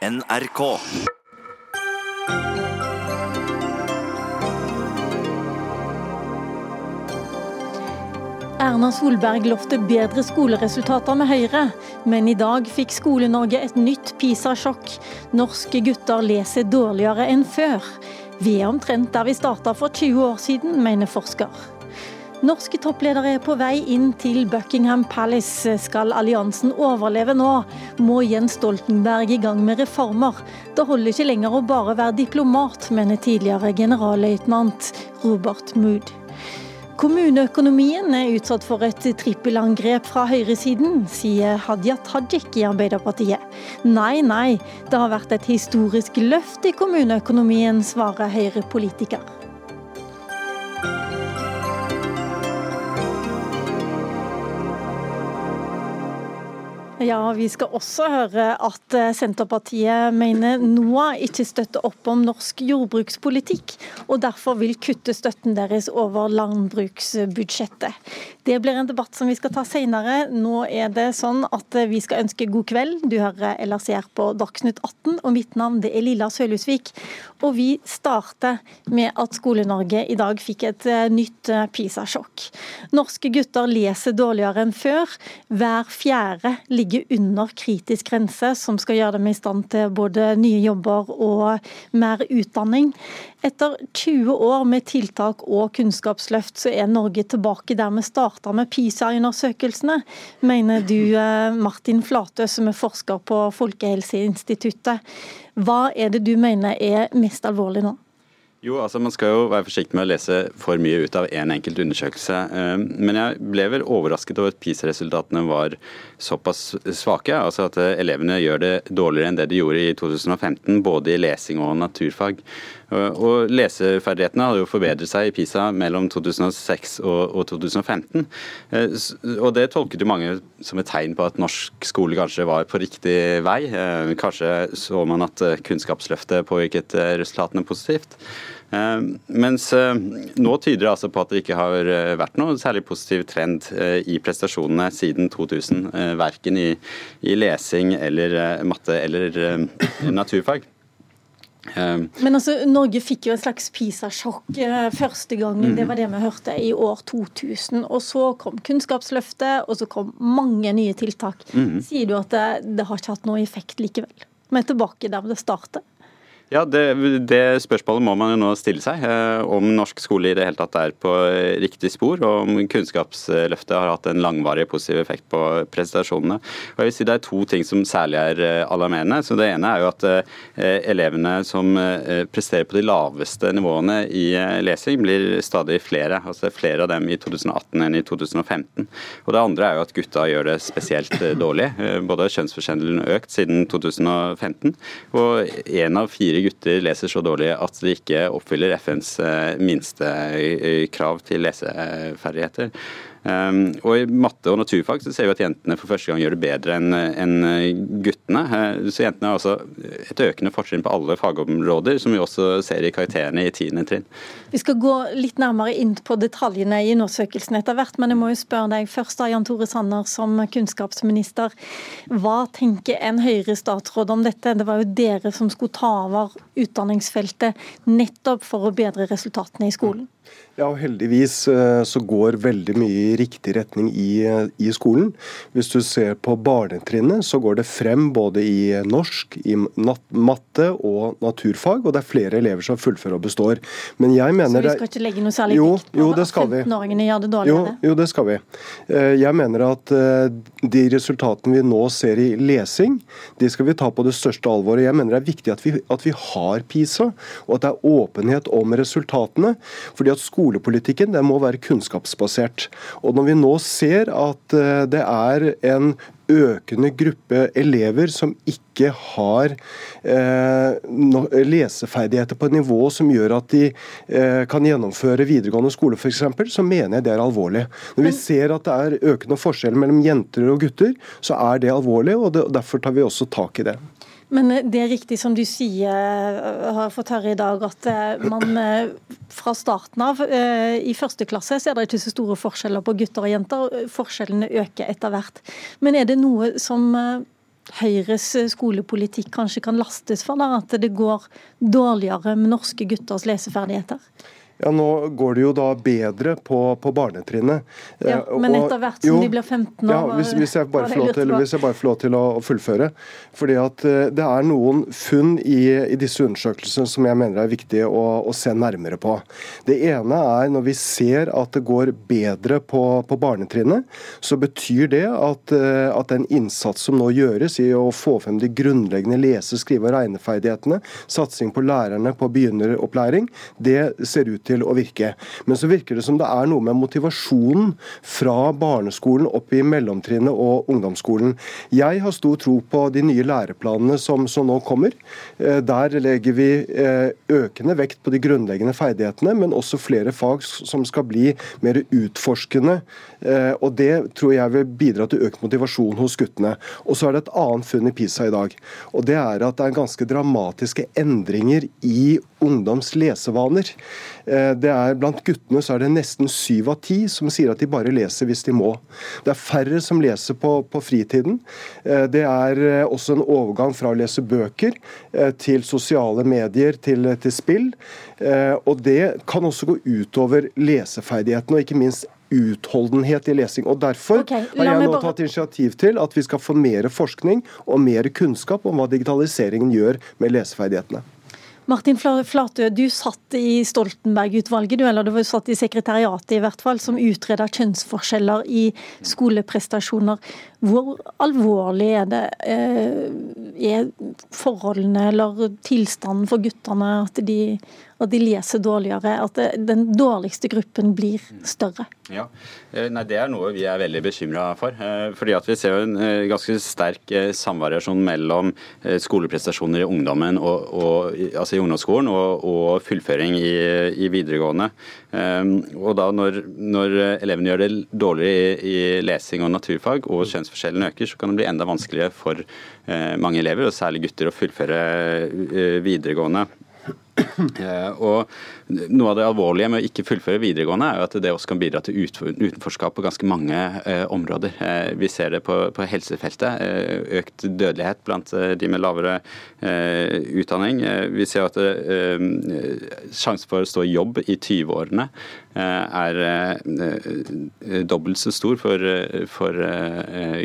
NRK. Erna Solberg lovte bedre skoleresultater med Høyre, men i dag fikk Skole-Norge et nytt PISA-sjokk. Norske gutter leser dårligere enn før. Vi er omtrent der vi starta for 20 år siden, mener forsker. Norske toppledere er på vei inn til Buckingham Palace. Skal alliansen overleve nå, må Jens Stoltenberg i gang med reformer. Det holder ikke lenger å bare være diplomat, mener tidligere generalløytnant Robert Mood. Kommuneøkonomien er utsatt for et trippelangrep fra høyresiden, sier Hadia Tajik i Arbeiderpartiet. Nei, nei, det har vært et historisk løft i kommuneøkonomien, svarer Høyre-politiker. Ja, Vi skal også høre at eh, Senterpartiet mener NOAH ikke støtter opp om norsk jordbrukspolitikk, og derfor vil kutte støtten deres over landbruksbudsjettet. Det blir en debatt som vi skal ta senere. Nå er det sånn at eh, vi skal ønske god kveld. Du hører LRCR på Dagsnytt 18, og mitt navn det er Lilla Sølhusvik. Og vi starter med at Skole-Norge i dag fikk et eh, nytt PISA-sjokk. Norske gutter leser dårligere enn før. Hver fjerde ligger ligger under kritisk grense, som skal gjøre dem i stand til både nye jobber og mer utdanning. Etter 20 år med tiltak og kunnskapsløft, så er Norge tilbake der vi starta med PISA-undersøkelsene, mener du eh, Martin Flatø, som er forsker på Folkehelseinstituttet. Hva er det du mener er mest alvorlig nå? Jo, altså Man skal jo være forsiktig med å lese for mye ut av én en enkelt undersøkelse. Eh, men jeg ble vel overrasket over at PISA-resultatene var såpass svake. Altså at eh, elevene gjør det dårligere enn det de gjorde i 2015, både i lesing og naturfag. Og Leseferdighetene hadde jo forbedret seg i PISA mellom 2006 og, 2015. Eh, og Det tolket jo mange som et tegn på at norsk skole kanskje var på riktig vei. Eh, kanskje så man at eh, Kunnskapsløftet påvirket resultatene positivt. Mens nå tyder det altså på at det ikke har vært noe særlig positiv trend i prestasjonene siden 2000. Verken i, i lesing eller matte eller naturfag. Um, Men altså, Norge fikk jo en slags PISA-sjokk eh, første gangen. Det var det vi hørte i år 2000. Og så kom Kunnskapsløftet, og så kom mange nye tiltak. Mm. Sier du at det, det har ikke hatt noe effekt likevel? Vi er tilbake der det startet? Ja, det, det, spørsmålet må man jo nå stille seg. Eh, om norsk skole i det hele tatt er på riktig spor, og om Kunnskapsløftet har hatt en langvarig positiv effekt på prestasjonene. Og jeg vil si Det er to ting som særlig er eh, alarmerende. Så Det ene er jo at eh, elevene som presterer på de laveste nivåene i lesing, blir stadig flere. Altså det er flere av dem i 2018 enn i 2015. Og Det andre er jo at gutta gjør det spesielt dårlig. Både kjønnsforskjellen økt siden 2015, og én av fire gutter leser så dårlig at de ikke oppfyller FNs minste minstekrav til leseferdigheter. Um, og I matte og naturfag så ser vi at jentene for første gang gjør det bedre enn en guttene. Uh, så Jentene har altså et økende fortrinn på alle fagområder, som vi også ser i karakterene i tiende trinn. Vi skal gå litt nærmere inn på detaljene i undersøkelsen etter hvert, men jeg må jo spørre deg først, da, Jan Tore Sanner, som kunnskapsminister. Hva tenker en Høyre-statsråd om dette? Det var jo dere som skulle ta over utdanningsfeltet nettopp for å bedre resultatene i skolen. Ja, og Heldigvis eh, så går veldig mye i riktig retning i, eh, i skolen. Hvis du ser på barnetrinnet, så går det frem både i norsk, i matte og naturfag. Og det er flere elever som fullfører og består. Men jeg mener Så vi skal ikke legge noe særlig jo, vekt på at 15-åringene gjør det dårligere? Jo, jo, det skal vi. Eh, jeg mener at de resultatene vi nå ser i lesing, de skal vi ta på det største alvoret. Jeg mener det er viktig at vi, at vi har PISA, og at det er åpenhet om resultatene. fordi at skolepolitikken den må være kunnskapsbasert. Og Når vi nå ser at eh, det er en økende gruppe elever som ikke har eh, leseferdigheter på et nivå som gjør at de eh, kan gjennomføre videregående skole f.eks., så mener jeg det er alvorlig. Når vi ser at det er økende forskjeller mellom jenter og gutter, så er det alvorlig, og det, derfor tar vi også tak i det. Men det er riktig som du sier, har fått høre i dag, at eh, man eh, fra starten av eh, i første klasse ser det ikke så store forskjeller på gutter og jenter. Forskjellene øker etter hvert. Men er det noe som Høyres skolepolitikk kanskje kan lastes for, da, at det går dårligere med norske gutters leseferdigheter? Ja, Nå går det jo da bedre på, på barnetrinnet. Ja, eh, men etter hvert som jo, de blir 15 år? Ja, hvis, hvis, jeg bare får lov til, å, å fullføre. Fordi at uh, Det er noen funn i, i, disse undersøkelsene som jeg mener er viktige å, å, se nærmere på. Det ene er når vi ser at det går bedre på, på barnetrinnet, så betyr det at, uh, at den innsats som nå gjøres i å få frem de grunnleggende lese-, skrive- og regneferdighetene, satsing på lærerne på begynneropplæring, det ser ut til til å virke. Men så virker det som det er noe med motivasjonen fra barneskolen opp i mellomtrinnet og ungdomsskolen. Jeg har stor tro på de nye læreplanene som, som nå kommer. Eh, der legger vi eh, økende vekt på de grunnleggende ferdighetene, men også flere fag som skal bli mer utforskende. Eh, og Det tror jeg vil bidra til økt motivasjon hos guttene. Og så er det et annet funn i PISA i dag. og Det er at det er ganske dramatiske endringer i ungdoms lesevaner. Eh, det er Blant guttene så er det nesten syv av ti som sier at de bare leser hvis de må. Det er færre som leser på, på fritiden. Eh, det er eh, også en overgang fra å lese bøker til sosiale medier, til, til spill. Og det kan også gå utover leseferdighetene, og ikke minst utholdenhet i lesing. Og Derfor okay, har jeg nå bare... tatt initiativ til at vi skal få mer forskning og mer kunnskap om hva digitaliseringen gjør med leseferdighetene. Martin Flatø, du satt i Stoltenberg-utvalget, eller du satt i sekretariatet i hvert fall, som utreda kjønnsforskjeller i skoleprestasjoner. Hvor alvorlig er det eh, er forholdene eller tilstanden for guttene at de at de leser dårligere, at den dårligste gruppen blir større. Ja, eh, Nei, Det er noe vi er veldig bekymra for. Eh, fordi at Vi ser jo en eh, ganske sterk samvariasjon mellom skoleprestasjoner i ungdommen, og, og, altså i ungdomsskolen og, og fullføring i, i, videregående. Og da når, når elevene gjør det dårligere i, i lesing og naturfag, og kjønnsforskjellene øker, så kan det bli enda vanskeligere for mange elever, og særlig gutter, å fullføre videregående. Eh, og Noe av det alvorlige med å ikke fullføre videregående, er jo at det også kan bidra til utenforskap på ganske mange eh, områder. Eh, vi ser det på, helsefeltet. Eh, økt dødelighet blant eh, de med lavere eh, utdanning. vi ser at sjansen for å stå i jobb i 20-årene er dobbelt så stor for, for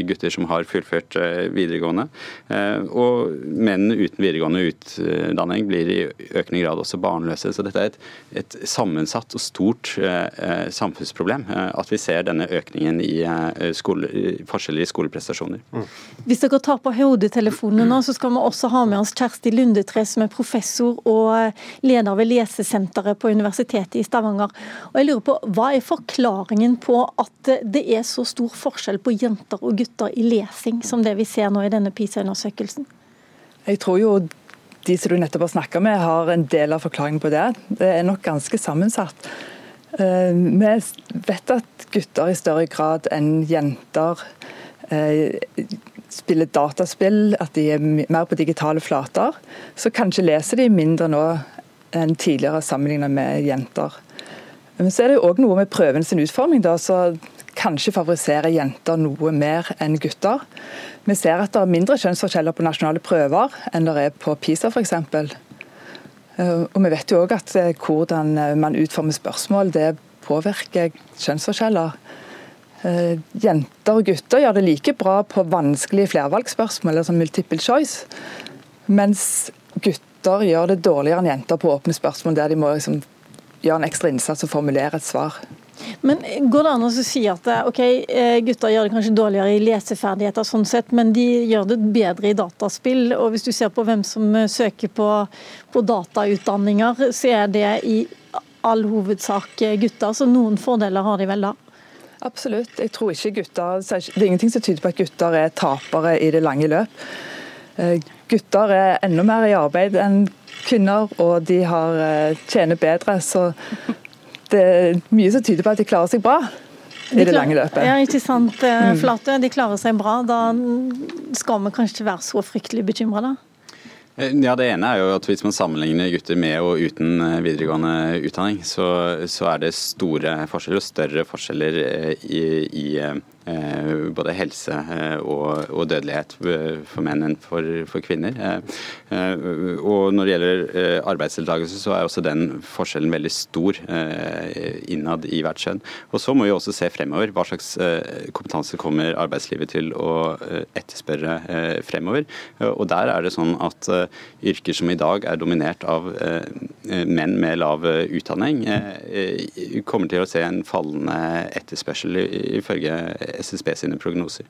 gutter som har fullført videregående. Og menn uten videregående utdanning blir i økende grad også barnløse. Så dette er et, et sammensatt og stort eh, samfunnsproblem eh, at vi ser denne økningen i eh, skole, forskjeller i skoleprestasjoner. Mm. Hvis dere tar på hodetelefonene nå, så skal vi også ha med oss Kjersti Lundetre, som er professor og eh, leder ved Lesesenteret på Universitetet i Stavanger. Og jeg lurer på, Hva er forklaringen på at det er så stor forskjell på jenter og gutter i lesing, som det vi ser nå i denne PISA-undersøkelsen? Jeg tror jo de som du nettopp har snakka med, har en del av forklaringen på det. Det er nok ganske sammensatt. Eh, vi vet at gutter i større grad enn jenter eh, spiller dataspill, at de er mer på digitale flater. Så kanskje leser de mindre nå enn tidligere sammenlignet med jenter. Men så er det òg noe med prøven sin utforming, da, så kanskje favoriserer jenter noe mer enn gutter. Vi ser at det er mindre kjønnsforskjeller på nasjonale prøver enn det er på PISA f.eks. Eh, og vi vet jo òg at eh, hvordan eh, man utformer spørsmål, det påvirker kjønnsforskjeller. Jenter og gutter gjør det like bra på vanskelige flervalgsspørsmål, som multiple choice, mens gutter gjør det dårligere enn jenter på åpne spørsmål, der de må liksom gjøre en ekstra innsats og formulere et svar. Men Går det an å si at eh, ok, eh, gutter gjør det kanskje dårligere i leseferdigheter, sånn sett, men de gjør det bedre i dataspill? og Hvis du ser på hvem som eh, søker på, på datautdanninger, så er det i all hovedsak gutter. Så noen fordeler har de vel da? Absolutt. Jeg tror ikke gutter, Det er ingenting som tyder på at gutter er tapere i det lange løp. Gutter er enda mer i arbeid enn kvinner, og de har, tjener bedre. Så det er mye som tyder på at de klarer seg bra. i det lange løpet. Ja, ikke sant, eh, mm. Flate. De klarer seg bra. Da skal vi kanskje ikke være så fryktelig bekymra, da? Eh, ja, Det ene er jo at hvis man sammenligner gutter med og uten eh, videregående utdanning, så, så er det store forskjeller og større forskjeller i, i Eh, både helse eh, og, og, dødelighet for menn enn for, for kvinner. Eh, og når det gjelder arbeidsdeltakelse, så er også den forskjellen veldig stor innad i hvert kjønn. Og så må vi også se fremover. Hva slags kompetanse kommer arbeidslivet til å etterspørre fremover? Og der er det sånn at yrker som i dag er dominert av menn med lav utdanning, kommer til å se en fallende etterspørsel ifølge SSB sine prognoser.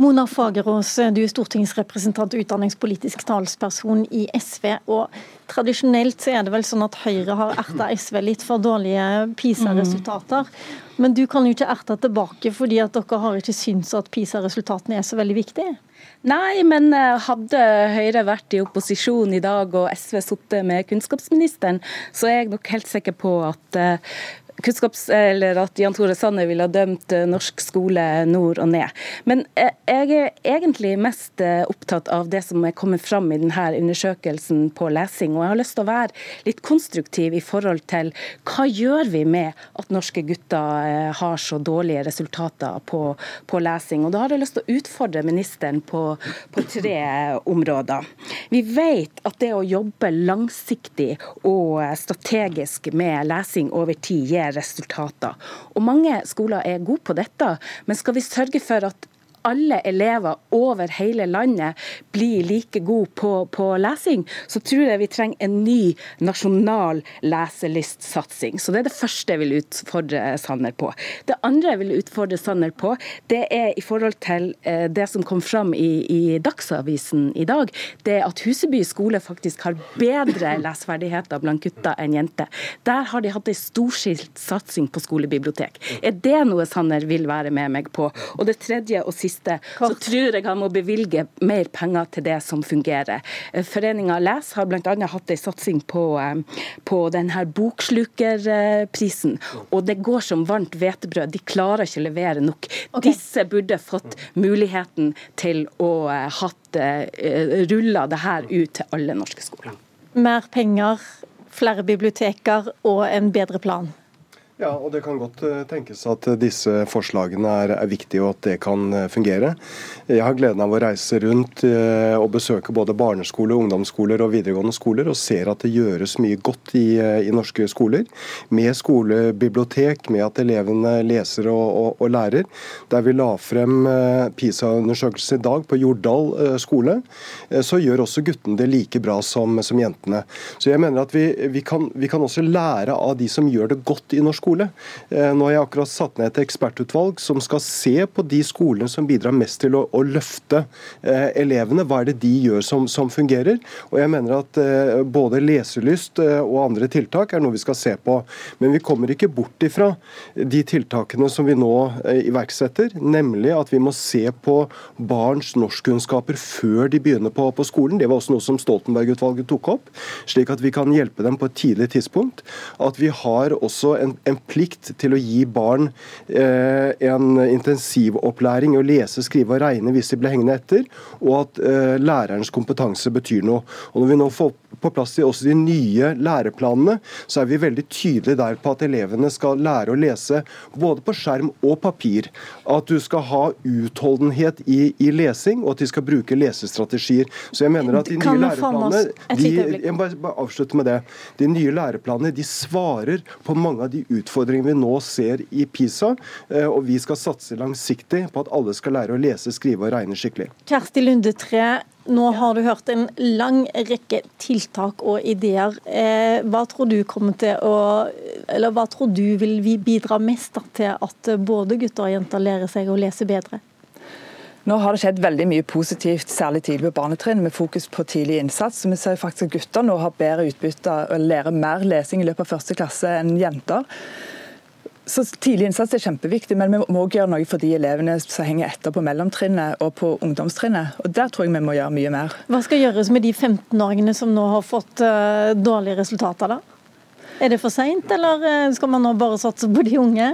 Mona Fagerås, du er stortingsrepresentant og utdanningspolitisk talsperson i SV. og Tradisjonelt så er det vel sånn at Høyre har erta SV litt for dårlige PISA-resultater. Men du kan jo ikke erte tilbake, fordi at dere har ikke syntes at PISA-resultatene er så veldig viktige? Nei, men eh, hadde Høyre vært i opposisjon i dag og SV sittet med kunnskapsministeren, så er jeg nok helt sikker på at eh, kunnskaps, eller at Jan Tore Sanner ville ha dømt eh, norsk skole nord og ned. Men eh, jeg er egentlig mest eh, opptatt av det som er kommet fram i denne undersøkelsen på lesing. Og jeg har lyst til å være litt konstruktiv i forhold til hva gjør vi med at norske gutter har så dårlige resultater på, på lesing. Og da har jeg lyst til å utfordre ministeren på, på tre områder. Vi vet at det å jobbe langsiktig og strategisk med lesing over tid gir resultater. Og Mange skoler er gode på dette, men skal vi sørge for at alle elever over hele landet blir like gode på, på, lesing, så tror jeg vi trenger en ny nasjonal leselystsatsing. Så Det er det første jeg vil utfordre Sanner på. Det andre jeg vil utfordre Sanner på, det er i forhold til eh, det som kom fram i, i Dagsavisen i dag. Det er at Huseby skole faktisk har bedre leseferdigheter blant gutter enn jenter. Der har de hatt en storskilt satsing på skolebibliotek. Er det noe Sanner vil være med meg på? Og det tredje og siste siste, så tror jeg han må bevilge mer penger til det som fungerer. Eh, Foreninga Les har bl.a. hatt en satsing på, eh, på denne bokslukerprisen. Og det går som varmt hvetebrød. De klarer ikke å levere nok. Okay. Disse burde fått muligheten til å eh, hatt rulla det her ut til alle norske skoler. Mer penger, flere biblioteker og en bedre plan? Ja, og Det kan godt eh, tenkes at eh, disse forslagene er, er viktige og at det kan eh, fungere. Jeg har gleden av å reise rundt og besøke både barneskoler, ungdomsskoler og videregående skoler, og ser at det gjøres mye godt i, i norske skoler. Med skolebibliotek, med at elevene leser og, og, og lærer. Der vi la frem PISA-undersøkelsen i dag på Jordal skole, så gjør også guttene det like bra som, som jentene. Så jeg mener at vi, vi, kan, vi kan også lære av de som gjør det godt i norsk skole skole. Eh, nå har jeg akkurat satt ned et ekspertutvalg som skal se på de skolene som bidrar mest til å, å løfte eh, elevene. Hva er det de gjør som, som, fungerer? Og jeg mener at eh, både leselyst og andre tiltak er noe vi skal se på. Men vi kommer ikke bort ifra de tiltakene som vi nå iverksetter, nemlig at vi må se på barns norskkunnskaper før de begynner på, på skolen. Det var også noe som Stoltenberg-utvalget tok opp, slik at vi kan hjelpe dem på et tidlig tidspunkt. At vi har også en, en plikt til å gi barn eh, en intensivopplæring i å lese, skrive og regne hvis de blir hengende etter, og at eh, lærerens kompetanse betyr noe. Og Når vi nå får på plass i også de nye læreplanene, så er vi veldig tydelige der på at elevene skal lære å lese både på skjerm og papir. At du skal ha utholdenhet i, i lesing, og at de skal bruke lesestrategier. Så jeg mener at de nye læreplanene de, jeg må bare avslutte med det. De nye læreplanene de svarer på mange av de utfordringene vi nå ser i PISA, eh, og vi skal satse langsiktig på at alle skal lære å lese, skrive og regne skikkelig. Kjersti Lundetre, nå har du hørt en lang rekke tiltak og ideer. Eh, hva tror du å, hva tror du vil bidra mest til at både gutter og jenter lærer seg å lese bedre? Nå har det skjedd veldig mye positivt, særlig tidlig på barnetrinn, med fokus på tidlig innsats. Så vi ser faktisk at gutter nå har bedre utbytte og lærer mer lesing i løpet av første klasse enn jenter. Så Tidlig innsats er kjempeviktig, men vi må også gjøre noe for de elevene som henger etter på mellomtrinnet og på ungdomstrinnet. Og Der tror jeg vi må gjøre mye mer. Hva skal gjøres med de 15-åringene som nå har fått uh, dårlige resultater? da? Er det for seint, eller eh, skal man nå bare satse på de unge?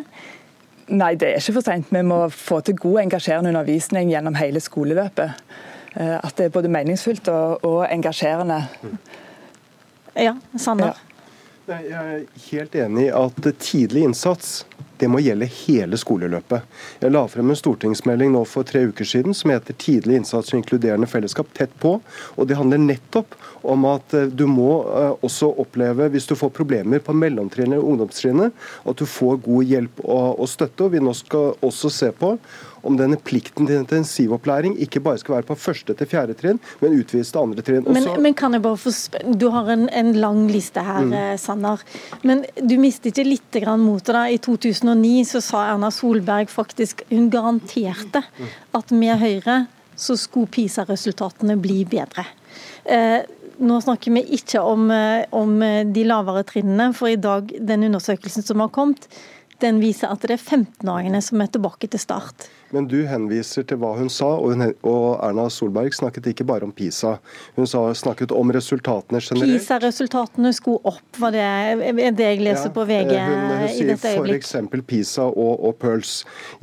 Nei, det er ikke for seint. Vi må få til god engasjerende undervisning gjennom hele skoleløpet. Eh, at det er både meningsfullt og, og engasjerende. Ja, Sander? Ja. Jeg er helt enig i at tidlig innsats det må gjelde hele skoleløpet. Jeg la frem en stortingsmelding nå for tre uker siden som heter 'Tidlig innsats og inkluderende fellesskap tett på'. og Det handler nettopp om at eh, du må eh, også oppleve, hvis du får problemer på mellomtrinnet og ungdomstrinnet, at du får god hjelp og, støtte. og Vi nå skal også se på om denne plikten til intensivopplæring ikke bare skal være på første til fjerde trinn, men utvides til andre trinn. Men, men, kan jeg bare få Du har en, en lang liste her, mm. Eh, Sanner. Men du mistet ikke litt motet da. I 2009 så sa Erna Solberg faktisk Hun garanterte at med Høyre så skulle PISA-resultatene bli bedre. Eh, nå snakker vi ikke om, eh, om de lavere trinnene, for i dag, den undersøkelsen som har kommet, den viser at det er 15-åringene som er tilbake til start. Men du henviser til hva hun sa, og, hun, og Erna Solberg snakket ikke bare om PISA. Hun sa, snakket om resultatene generelt. PISA-resultatene skulle opp, var det, det jeg leser ja, på VG hun, hun, hun i dette øyeblikk? Hun sier f.eks. PISA og, og PIRLS.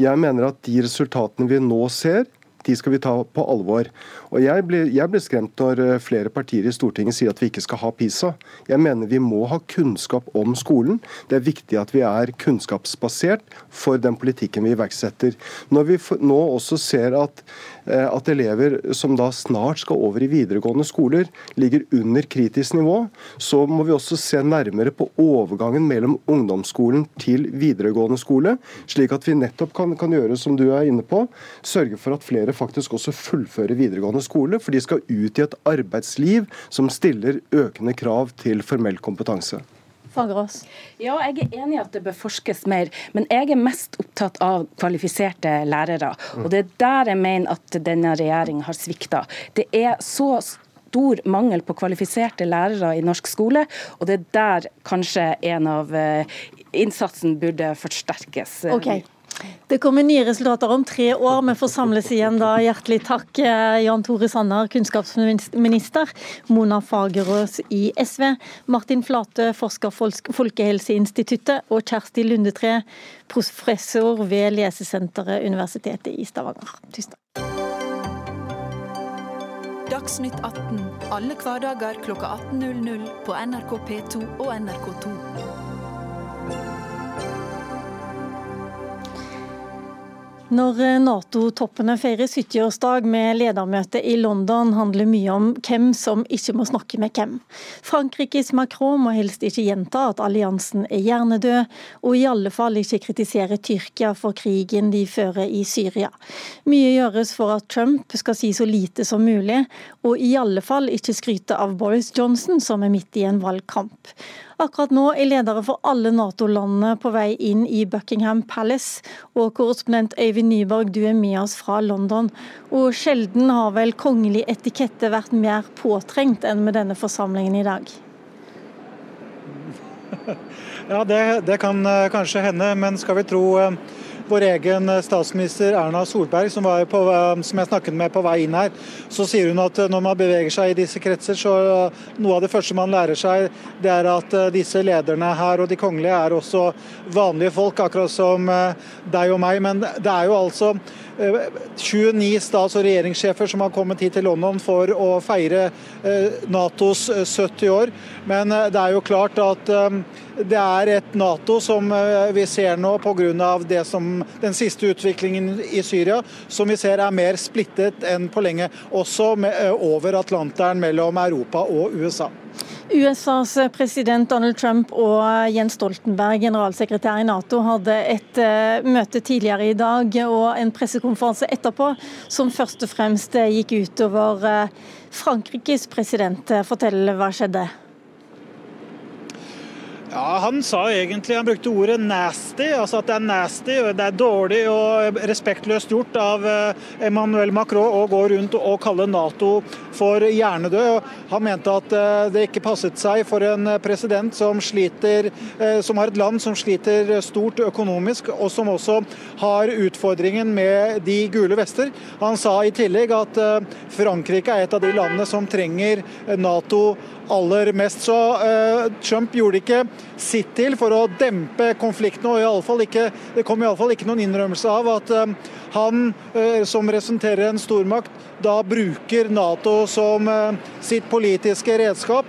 Jeg mener at de resultatene vi nå ser, de skal vi ta på alvor. Og Jeg blir, jeg blir, skremt når eh, flere partier i Stortinget sier at vi ikke skal ha PISA. Jeg mener vi må ha kunnskap om skolen. Det er viktig at vi er kunnskapsbasert for den politikken vi iverksetter. Når vi nå også ser at Eh, at elever som da snart skal over i videregående skoler, ligger under kritisk nivå, så må vi også se nærmere på overgangen mellom ungdomsskolen til videregående skole, slik at vi nettopp kan, kan gjøre som du er inne på, sørge for at flere faktisk også fullfører videregående skole, for de skal ut i et arbeidsliv som stiller økende krav til formell kompetanse. Fagerås? Ja, jeg er enig i at det bør forskes mer, men jeg er mest opptatt av kvalifiserte lærere. Og det er der jeg mener at denne regjeringen har svikta. Det er så stor mangel på kvalifiserte lærere i norsk skole, og det er der kanskje en av eh, innsatsen burde forsterkes. Okay. Det kommer nye resultater om tre år. Vi får samles igjen da. Hjertelig takk, eh, Jan Tore Sanner, kunnskapsminister. Mona Fagerås i SV. Martin Flate, forsker Folkehelseinstituttet. Og Kjersti Lundetre, professor ved Lesesenteret Universitetet i Stavanger. Tusen takk. Dagsnytt 18 alle hverdager kl 18.00 på NRK P2 og NRK2. Når eh, Nato-toppene feirer 70-årsdag med ledermøte i London, handler mye om hvem som ikke må snakke med hvem. Frankrikes Macron må helst ikke gjenta at alliansen er hjernedød, og i alle fall ikke kritisere Tyrkia for krigen de fører i Syria. Mye gjøres for at Trump skal si så lite som mulig, og i alle fall ikke skryte av Boris Johnson, som er midt i en valgkamp. Akkurat nå er ledere for alle Nato-landene på vei inn i Buckingham Palace. Og korrespondent Øyvind Nyborg, du er med oss fra London. Og sjelden har vel kongelig etikette vært mer påtrengt enn med denne forsamlingen i dag? Ja, det, det kan uh, kanskje hende, men skal vi tro uh, vår egen eh, statsminister Erna Solberg, som, på, eh, som, jeg snakket med på vei inn her, så sier hun at eh, når man beveger seg i disse kretser, så noe av det første man lærer seg, det er at disse lederne her og de kongelige er også vanlige folk, akkurat som deg og meg. Men det er jo altså 29 stats- og regjeringssjefer som har kommet hit til London for å feire Natos 70 år. Men det er jo klart at det er et Nato som eh, vi ser nå pga. den siste utviklingen i Syria, som vi ser er mer splittet enn på lenge. Også med, eh, over Atlanteren mellom Europa og USA. USAs president Donald Trump og Jens Stoltenberg, generalsekretær i Nato, hadde et uh, møte tidligere i dag og en pressekonferanse etterpå som først og fremst gikk utover uh, Frankrikes president. Fortell hva skjedde? Ja, Han sa egentlig, han brukte ordet 'nasty', altså at det er nasty, det er dårlig og respektløst gjort av eh, Emmanuel Macron å gå rundt og kalle Nato for hjernedød. Han mente at eh, det ikke passet seg for en president som sliter, eh, som har et land som sliter stort økonomisk, og som også har utfordringen med de gule vester. Han sa i tillegg at Frankrike er et av de landene som trenger Nato aller mest. Så uh, Trump gjorde ikke sitt til for å dempe konflikten. og i alle fall ikke, Det kom iallfall ikke noen innrømmelse av at uh, han, uh, som representerer en stormakt, da bruker Nato som sitt politiske redskap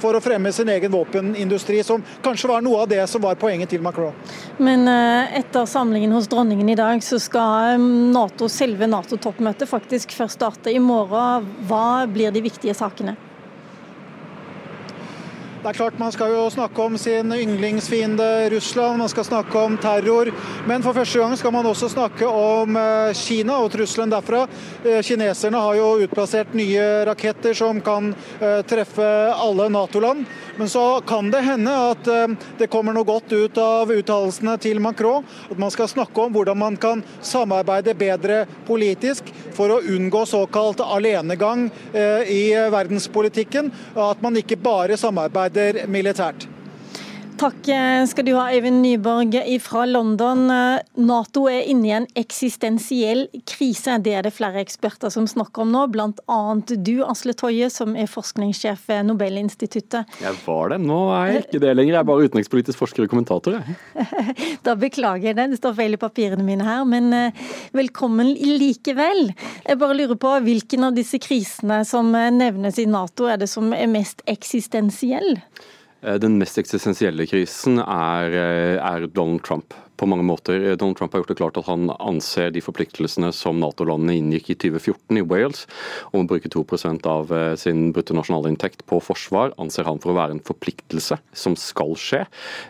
for å fremme sin egen våpenindustri, som kanskje var noe av det som var poenget til Macron. Men etter samlingen hos dronningen i dag, så skal NATO, selve Nato-toppmøtet faktisk først starte i morgen. Hva blir de viktige sakene? Det er klart Man skal jo snakke om sin yndlingsfiende Russland, man skal snakke om terror. Men for første gang skal man også snakke om eh, Kina og trusselen derfra. Eh, kineserne har jo utplassert nye raketter som kan eh, treffe alle Nato-land. Men så kan det hende at det kommer noe godt ut av uttalelsene til Macron. At man skal snakke om hvordan man kan samarbeide bedre politisk for å unngå såkalt alenegang i verdenspolitikken. At man ikke bare samarbeider samarbeider militært. Takk skal du ha, Eivind Nyborg fra London. Nato er inne i en eksistensiell krise. Det er det flere eksperter som snakker om nå, bl.a. du, Asle Toje, som er forskningssjef ved Nobelinstituttet. Jeg var det, nå er jeg ikke det lenger. Jeg er bare utenrikspolitisk forsker og kommentator. Jeg. Da beklager jeg det, det står feil i papirene mine her. Men eh, velkommen likevel. Jeg bare lurer på hvilken av disse krisene som nevnes i Nato er det som er mest eksistensiell? Eh, den mest eksistensielle krisen er, eh, er Donald Trump på mange måter. Donald Trump har gjort det klart at han anser de forpliktelsene som Nato-landene inngikk i 2014 i Wales, om å bruke 2 av eh, sin bruttonasjonalinntekt på forsvar, anser han for å være en forpliktelse som skal skje.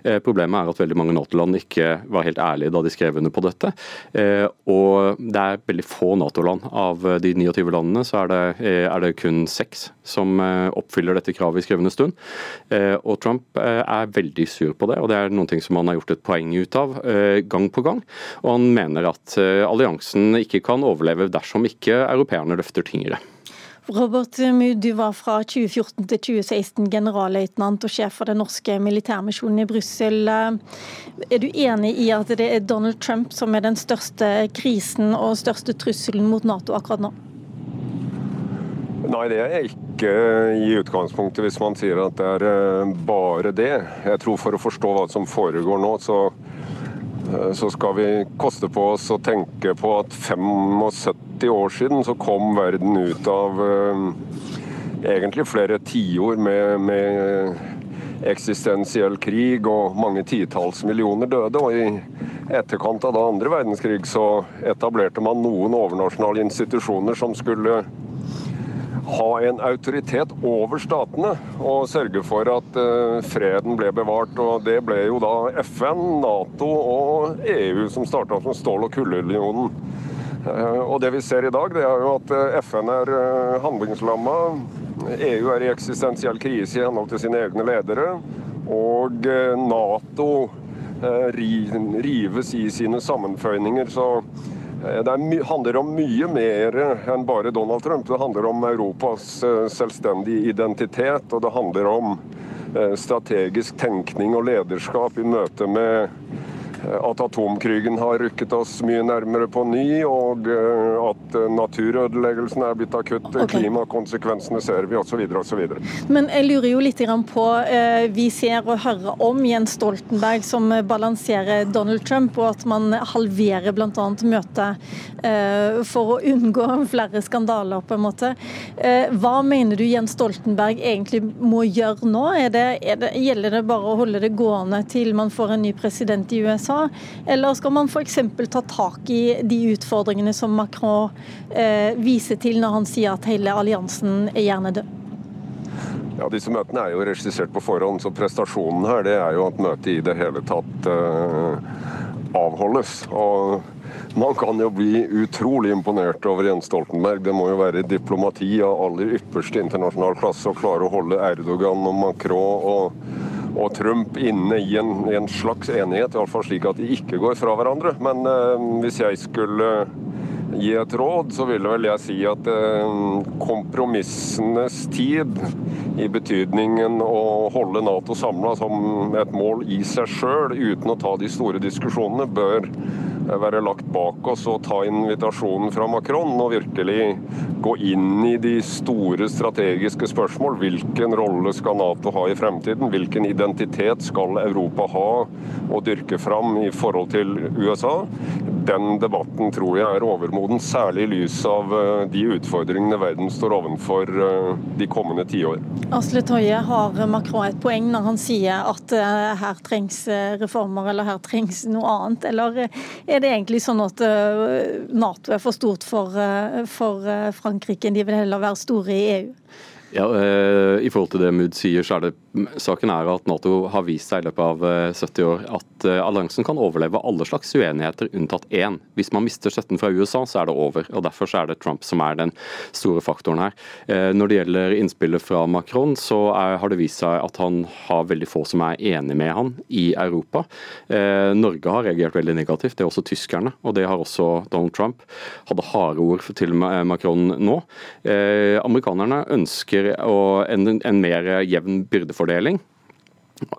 Eh, problemet er at veldig mange Nato-land ikke var helt ærlige da de skrev under på dette. Eh, og det er veldig få Nato-land. Av de 29 landene så er det, er det kun seks som oppfyller dette kravet i skrevne stund. Og Trump er veldig sur på det, og det er noen ting som han har gjort et poeng ut av gang på gang. Og han mener at eh, alliansen ikke kan overleve dersom ikke europeerne løfter tyngre. Robert Mood, du var fra 2014 til 2016 generalløytnant og sjef for den norske militærmisjonen i Brussel. Er du enig i at det er Donald Trump som er den største krisen og største trusselen mot Nato akkurat nå? Nei, det er jeg ikke i utgangspunktet, hvis man sier at det er eh, bare det. Jeg tror For å forstå hva som foregår nå, så Eh, så skal vi koste på oss å tenke på at 75 år siden så kom verden ut av eh, egentlig flere tiår med, med eksistensiell krig og mange titalls millioner døde. Og i etterkant av da andre verdenskrig så etablerte man noen overnasjonale institusjoner som skulle ha en autoritet over statene og sørge for at uh, freden ble bevart. Og Det ble jo da FN, Nato og EU som starta som stål- og kullunionen. Uh, og Det vi ser i dag, det er jo at uh, FN er handlingslamma. EU er i eksistensiell krise i henhold til sine egne ledere. Og Nato rives i sine sammenføyninger. så Eh, det handler om mye mer enn bare Donald Trump. Det handler om Europas eh, selvstendige identitet, og det handler om eh, strategisk tenkning og lederskap i møte med at atomkrigen har rykket oss mye nærmere på ny, og eh, at naturødeleggelsen er blitt akutt, okay. klimakonsekvensene ser vi osv. osv. Men jeg lurer jo litt på, eh, vi ser og hører om Jens Stoltenberg som balanserer Donald Trump, og at man halverer bl.a. møtet for å unngå flere skandaler, på en måte. Hva mener du Jens Stoltenberg egentlig må gjøre nå? Er det, er det, gjelder det bare å holde det gående til man får en ny president i USA? USA? Eller skal man f.eks. ta tak i de utfordringene som Macron eh, viser til når han sier at hele alliansen er gjerne død? Ja, Disse møtene er jo regissert på forhånd, så prestasjonen her det er jo at møtet i det hele tatt eh, avholdes. Og man kan jo bli utrolig imponert over Jens Stoltenberg. Det må jo være diplomati av aller ypperste internasjonal klasse å klare å holde Erdogan og Macron og og Trump inne i en, i en slags enighet, iallfall slik at de ikke går fra hverandre. Men eh, hvis jeg skulle gi et råd, så ville vel jeg si at eh, kompromissenes tid, i betydningen å holde Nato samla som et mål i seg sjøl, uten å ta de store diskusjonene, bør være lagt bak oss og ta invitasjonen fra Macron og virkelig gå inn i de store strategiske spørsmål. Hvilken rolle skal Nato ha i fremtiden? Hvilken identitet skal Europa ha og dyrke fram i forhold til USA? Den debatten tror jeg er overmoden, særlig i lys av eh, de utfordringene verden står overfor eh, de kommende tiår. Asle Toje, har Macron et poeng når han sier at eh, her trengs reformer eller her trengs noe annet? Eller er det egentlig sånn at Nato er for stort for, for Frankrike, de vil heller være store i EU? Ja, I forhold til det Mood sier, så er det Saken er at Nato har vist seg i løpet av 70 eh, år at eh, alliansen kan overleve alle slags uenigheter unntatt én. Hvis man mister støtten fra USA, så er det over. og Derfor er det Trump som er den store faktoren her. Eh, når det gjelder innspillet fra Macron, så er, har det vist seg at han har veldig få som er enig med han i Europa. Norge har reagert veldig negativt, det er også tyskerne. Og det har også Donald Trump. Hadde harde ord til Macron nå. Amerikanerne ønsker en, en mer jevn byrdefordeling maktfordeling.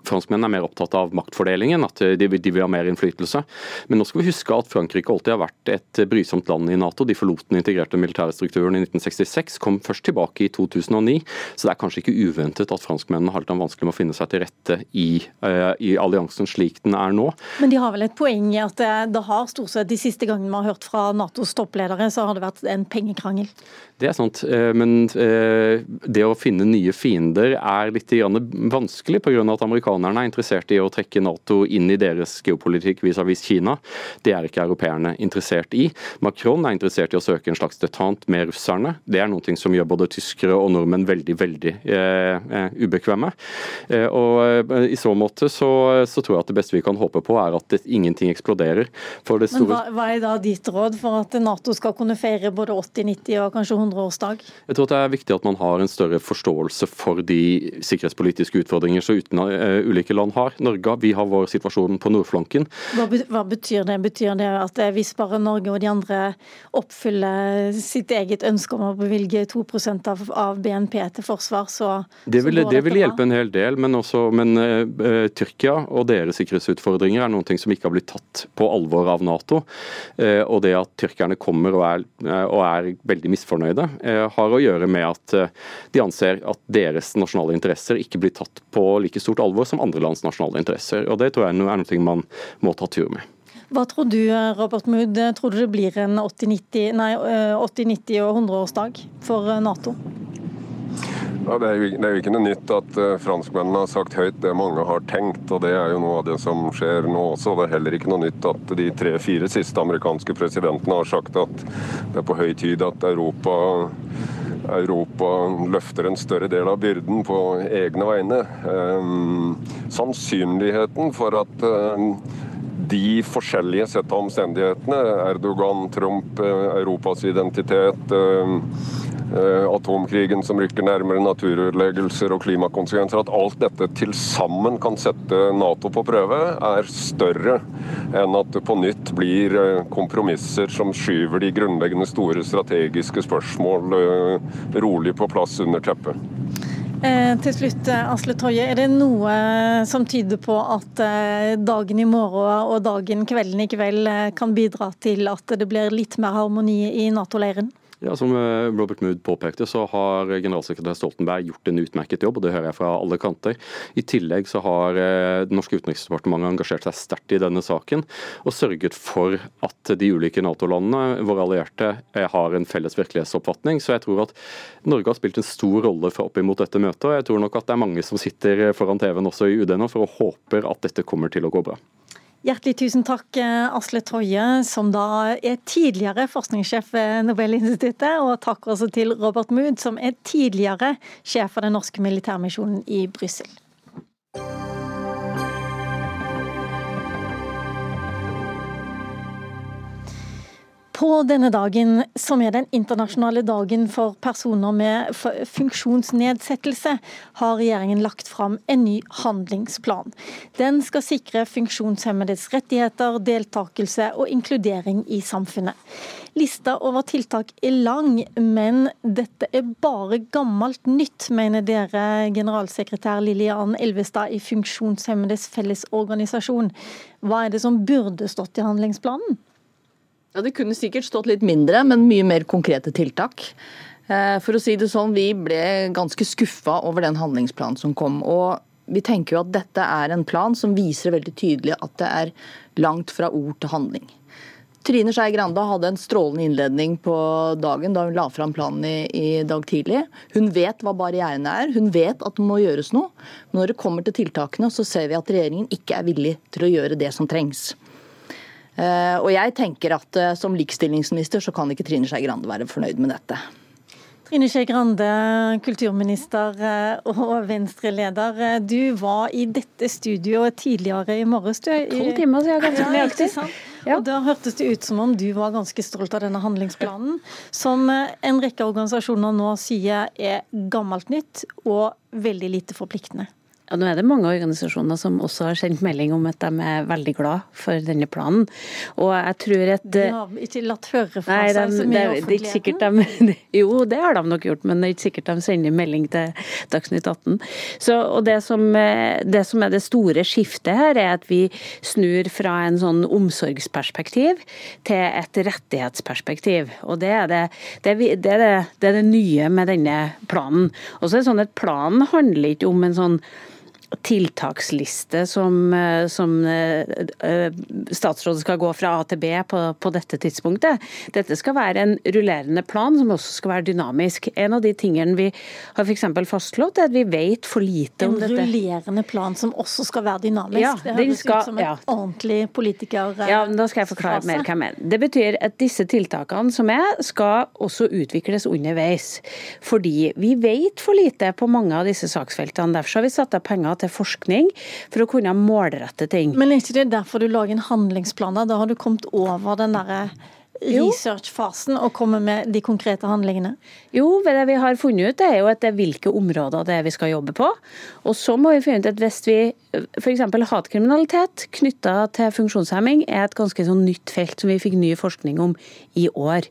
Franskmennene er mer opptatt av maktfordelingen, at de, de, vil ha mer innflytelse. Men nå skal vi huske at Frankrike alltid har vært et brysomt land i Nato. De forlot den integrerte militære strukturen i 1966, kom først tilbake i 2009. Så det er kanskje ikke uventet at franskmennene har litt vanskelig med å finne seg til rette i, uh, i, alliansen slik den er nå. Men de har vel et poeng i at det, det har stort sett de siste gangene vi har hørt fra Natos toppledere, så har det vært en pengekrangel? Det er sant, eh, men eh, det å finne nye fiender er litt vanskelig pga. at amerikanerne er interessert i å trekke Nato inn i deres geopolitikk vis-à-vis Kina. Det er ikke europeerne interessert i. Macron er interessert i å søke en slags detant med russerne. Det er noe som gjør både tyskere og nordmenn veldig veldig eh, eh ubekvemme. Eh, og I så måte så, så, tror jeg at det beste vi kan håpe på, er at det, ingenting eksploderer. Store... Men hva, hva er da ditt råd for at Nato skal kunne feire både 80, 90 og kanskje 100 100-årsdag? Jeg tror det er viktig at man har en større forståelse for de sikkerhetspolitiske utfordringer som uten, ulike land har. Norge vi har vår situasjon på nordflanken. Hva, hva, betyr det? Betyr det at eh, hvis bare Norge og de andre oppfyller sitt eget ønske om å bevilge 2 av, av BNP til forsvar, så, det vil, så går det vil hjelpe en hel del, men, også, men uh, Tyrkia og deres sikkerhetsutfordringer er noen ting som ikke har blitt tatt på alvor av Nato. Uh, og det at tyrkerne kommer og er, og er veldig misfornøyde eh, har å gjøre med at eh, de anser at deres nasjonale interesser ikke blir tatt på like stort alvor som andre lands nasjonale interesser. Og Det tror jeg er noe man må ta tur med. Hva tror du, Robert Mood, tror du det blir en 80-, 90- og 100-årsdag for Nato? Ja, det, er jo, det, er jo, ikke noe nytt at uh, franskmennene har sagt høyt det mange har tenkt, og det er jo noe av det som skjer nå også. Det er heller ikke noe nytt at de tre-fire siste amerikanske presidentene har sagt at det er på høy tid at Europa, Europa løfter en større del av byrden på egne vegne. Um, sannsynligheten for at uh, de forskjellige sett av omstendighetene, Erdogan, Trump, Europas identitet, Eh, atomkrigen som rykker nærmere, naturødeleggelser og klimakonsekvenser, at alt dette til sammen kan sette Nato på prøve, er større enn at det på nytt blir eh, kompromisser som skyver de grunnleggende store strategiske spørsmål eh, rolig på plass under teppet. Eh, til slutt, Asle Toje, er det noe som tyder på at dagen i morgen og dagen kvelden i kveld kan bidra til at det blir litt mer harmoni i Nato-leiren? Ja, Som eh, Robert Mood påpekte, så har generalsekretær Stoltenberg gjort en utmerket jobb, og det hører jeg fra alle kanter. I tillegg så har eh, det norske utenriksdepartementet engasjert seg sterkt i denne saken, og sørget for at de ulike Nato-landene, våre allierte, eh, har en felles virkelighetsoppfatning. Så jeg tror at Norge har spilt en stor rolle for opp imot dette møtet, og jeg tror nok at det er mange som sitter foran TV-en også i UD nå for å håper at dette kommer til å gå bra. Hjertelig tusen takk, eh, Asle Toje, som da er tidligere forskningssjef ved Nobelinstituttet. Og takk også til Robert Mood, som er tidligere sjef for den norske militærmisjonen i Brussel. På denne dagen, som er den internasjonale dagen for personer med funksjonsnedsettelse, har regjeringen lagt fram en ny handlingsplan. Den skal sikre funksjonshemmedes rettigheter, deltakelse og inkludering i samfunnet. Lista over tiltak er lang, men dette er bare gammelt nytt, mener dere, generalsekretær Lillian Elvestad i Funksjonshemmedes Fellesorganisasjon. Hva er det som burde stått i handlingsplanen? Ja, Det kunne sikkert stått litt mindre, men mye mer konkrete tiltak. Eh, for å si det sånn, Vi ble ganske skuffa over den handlingsplanen som kom. og Vi tenker jo at dette er en plan som viser veldig tydelig at det er langt fra ord til handling. Trine Skei Grande hadde en strålende innledning på dagen da hun la fram planen i, i, dag tidlig. Hun vet hva barrierene er, hun vet at det må gjøres noe. Men når det kommer til tiltakene, så ser vi at regjeringen ikke er villig til å gjøre det som trengs. Eh, og jeg tenker at eh, som likestillingsminister så kan ikke Trine Skei Grande være fornøyd med dette. Trine Skei Grande, kulturminister eh, og Venstre-leder. Du var i dette studioet tidligere i morges. Tolv timer siden, ganske nøyaktig. Ja. Og Da hørtes det ut som om du var ganske stolt av denne handlingsplanen, som en rekke organisasjoner nå sier er gammelt nytt og veldig lite forpliktende. Ja, nå er det mange organisasjoner som også har sendt melding om at de er veldig glad for denne planen. Og jeg tror at De har ikke latt høre fra nei, seg så mye i offentligheten? De, jo, det har de nok gjort, men det er ikke sikkert de sender melding til Dagsnytt 18. Så, og det som, det som, er det store skiftet her, er at vi snur fra en sånn omsorgsperspektiv til et rettighetsperspektiv. Og det er det, det, er det, det er nye med denne planen. Og så er det sånn at Planen handler ikke om en sånn tiltaksliste som, eh, som uh, statsrådet skal gå fra A til B på, på, dette tidspunktet. Dette skal være en rullerende plan som også skal være dynamisk. En av de tingene vi har f.eks. fastslått, er at vi vet for lite om dette. En rullerende plan som også skal være dynamisk? Ja, det høres skal, ut som en ja. ordentlig politikerfase. Ja, men Da skal jeg forklare mer hva jeg mener. Det betyr at disse tiltakene som er, skal også utvikles underveis. Fordi vi vet for lite på mange av disse saksfeltene. Derfor har vi satt av penger til forskning for å kunne målrette ting. Men er ikke det derfor du lager en handlingsplan? Da da har du kommet over den derre researchfasen og komme med de konkrete handlingene? Jo, det vi har funnet ut er jo at det er hvilke områder det er vi skal jobbe på. Og så må vi finne ut at hvis vi f.eks. hatkriminalitet knytta til funksjonshemming er et ganske sånn nytt felt som vi fikk ny forskning om i år.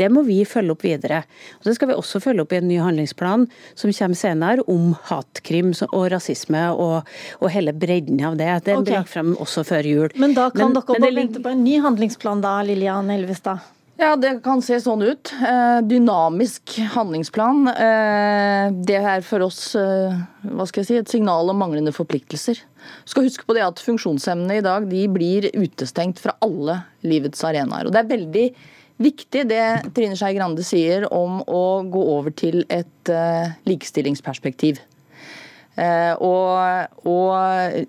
Det må vi følge opp videre. Og Det skal vi også følge opp i en ny handlingsplan som kommer senere om hatkrim og rasisme og, og hele bredden av det. Den okay. frem også før jul. Men da kan men, dere bare vente på en ny handlingsplan da, Lilian Elvestad? Ja, det kan se sånn ut. Eh, dynamisk handlingsplan. Eh, det er for oss eh, hva skal jeg si, et signal om manglende forpliktelser. Skal huske på det at Funksjonshemmede i dag de blir utestengt fra alle livets arenaer. Og Det er veldig viktig det Trine Skei Grande sier om å gå over til et likestillingsperspektiv. Eh, og, og,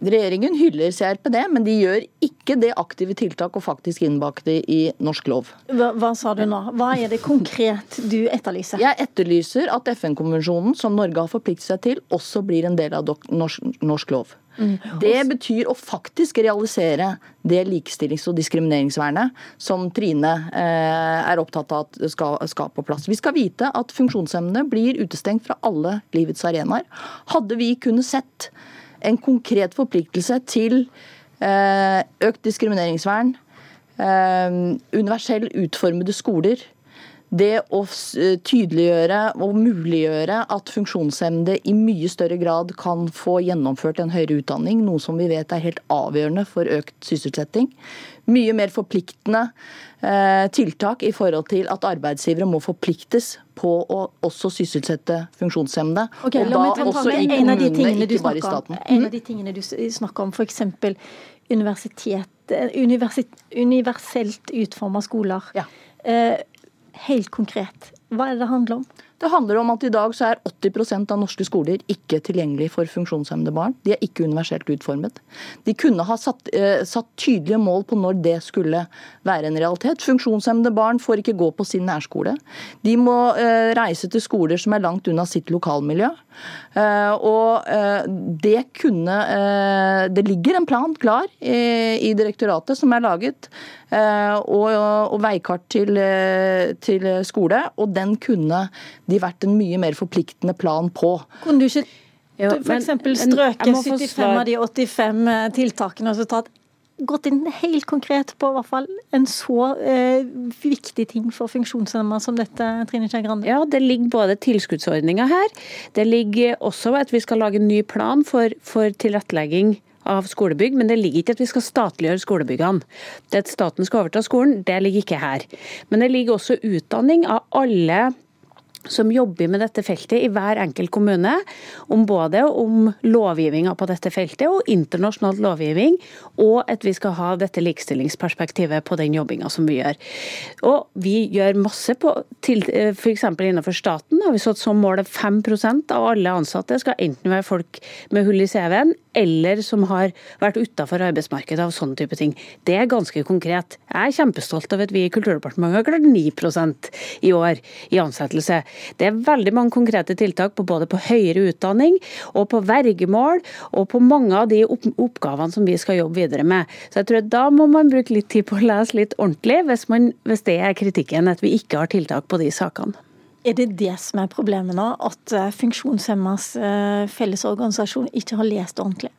regjeringen hyller CRPD, men de gjør ikke det aktive tiltak å faktisk innbake det i norsk lov. Hva, hva, sa du nå? Hva er det konkret du etterlyser? Jeg etterlyser at FN-konvensjonen som Norge har forpliktet seg til, også blir en del av norsk, norsk lov. Mm. Det betyr å faktisk realisere det likestillings- og diskrimineringsvernet som Trine eh, er opptatt av at skal, skal på plass. Vi skal vite at funksjonshemmede blir utestengt fra alle livets arenaer. Hadde vi kunnet sett en konkret forpliktelse til eh, økt diskrimineringsvern, eh, universell utformede skoler, det å eh, tydeliggjøre og muliggjøre at funksjonshemmede i mye større grad kan få gjennomført en høyere utdanning, noe som vi vet er helt avgjørende for økt sysselsetting. Mye mer forpliktende eh, tiltak i forhold til at arbeidsgivere må forpliktes på å også sysselsette funksjonshemmede. Okay, og da også i kommunene, ikke bare i staten. En av de tingene du snakker om, f.eks. universitet, eh, universit, universelt utforma skoler. Ja. Eh, helt konkret, hva er det det handler om? Det handler om at i dag så er 80% av norske skoler ikke tilgjengelig for funksjonshemmede barn. De er ikke universelt utformet. De kunne ha satt, eh, satt, tydelige mål på når det skulle være en realitet. Funksjonshemmede barn får ikke gå på sin nærskole. De må eh, reise til skoler som er langt unna sitt lokalmiljø. Eh, og eh, det kunne eh, Det ligger en plan klar i, i direktoratet som er laget, og, og veikart til, til skole. Og den kunne de vært en mye mer forpliktende plan på. Kunne du ikke f.eks. strøke 75 av de 85 eh, tiltakene og så tatt gått inn helt konkret på hvert fall en så eh, viktig ting for funksjonshemmede som dette, Trine Kjær Grande? Ja, det ligger både tilskuddsordninger her. Det ligger også at vi skal lage en ny plan for, for tilrettelegging av skolebygg, men det ligger ikke at vi skal statliggjøre skolebyggene. Det at staten skal overta skolen, det ligger ikke her. Men det ligger også utdanning av alle som jobber med dette feltet i hver enkelt kommune, om både om lovgivninga på dette feltet og internasjonal lovgivning, og at vi skal ha dette likestillingsperspektivet på den jobbinga som vi gjør. Og vi gjør masse på f.eks. innenfor staten har vi satt som mål at 5% av alle ansatte skal enten være folk med hull i CV-en eller som har vært utafor arbeidsmarkedet av sånne type ting. Det er ganske konkret. Jeg er kjempestolt av at vi i Kulturdepartementet har klart 9% i år i ansettelse. Det er veldig mange konkrete tiltak på både på høyere utdanning og på vergemål og på mange av de oppgavene som vi skal jobbe videre med. Så jeg tror at Da må man bruke litt tid på å lese litt ordentlig, hvis, man, hvis det er kritikken at vi ikke har tiltak på de sakene. Er det det som er problemet nå, at eh, Funksjonshemmas eh, fellesorganisasjon ikke har lest ordentlig?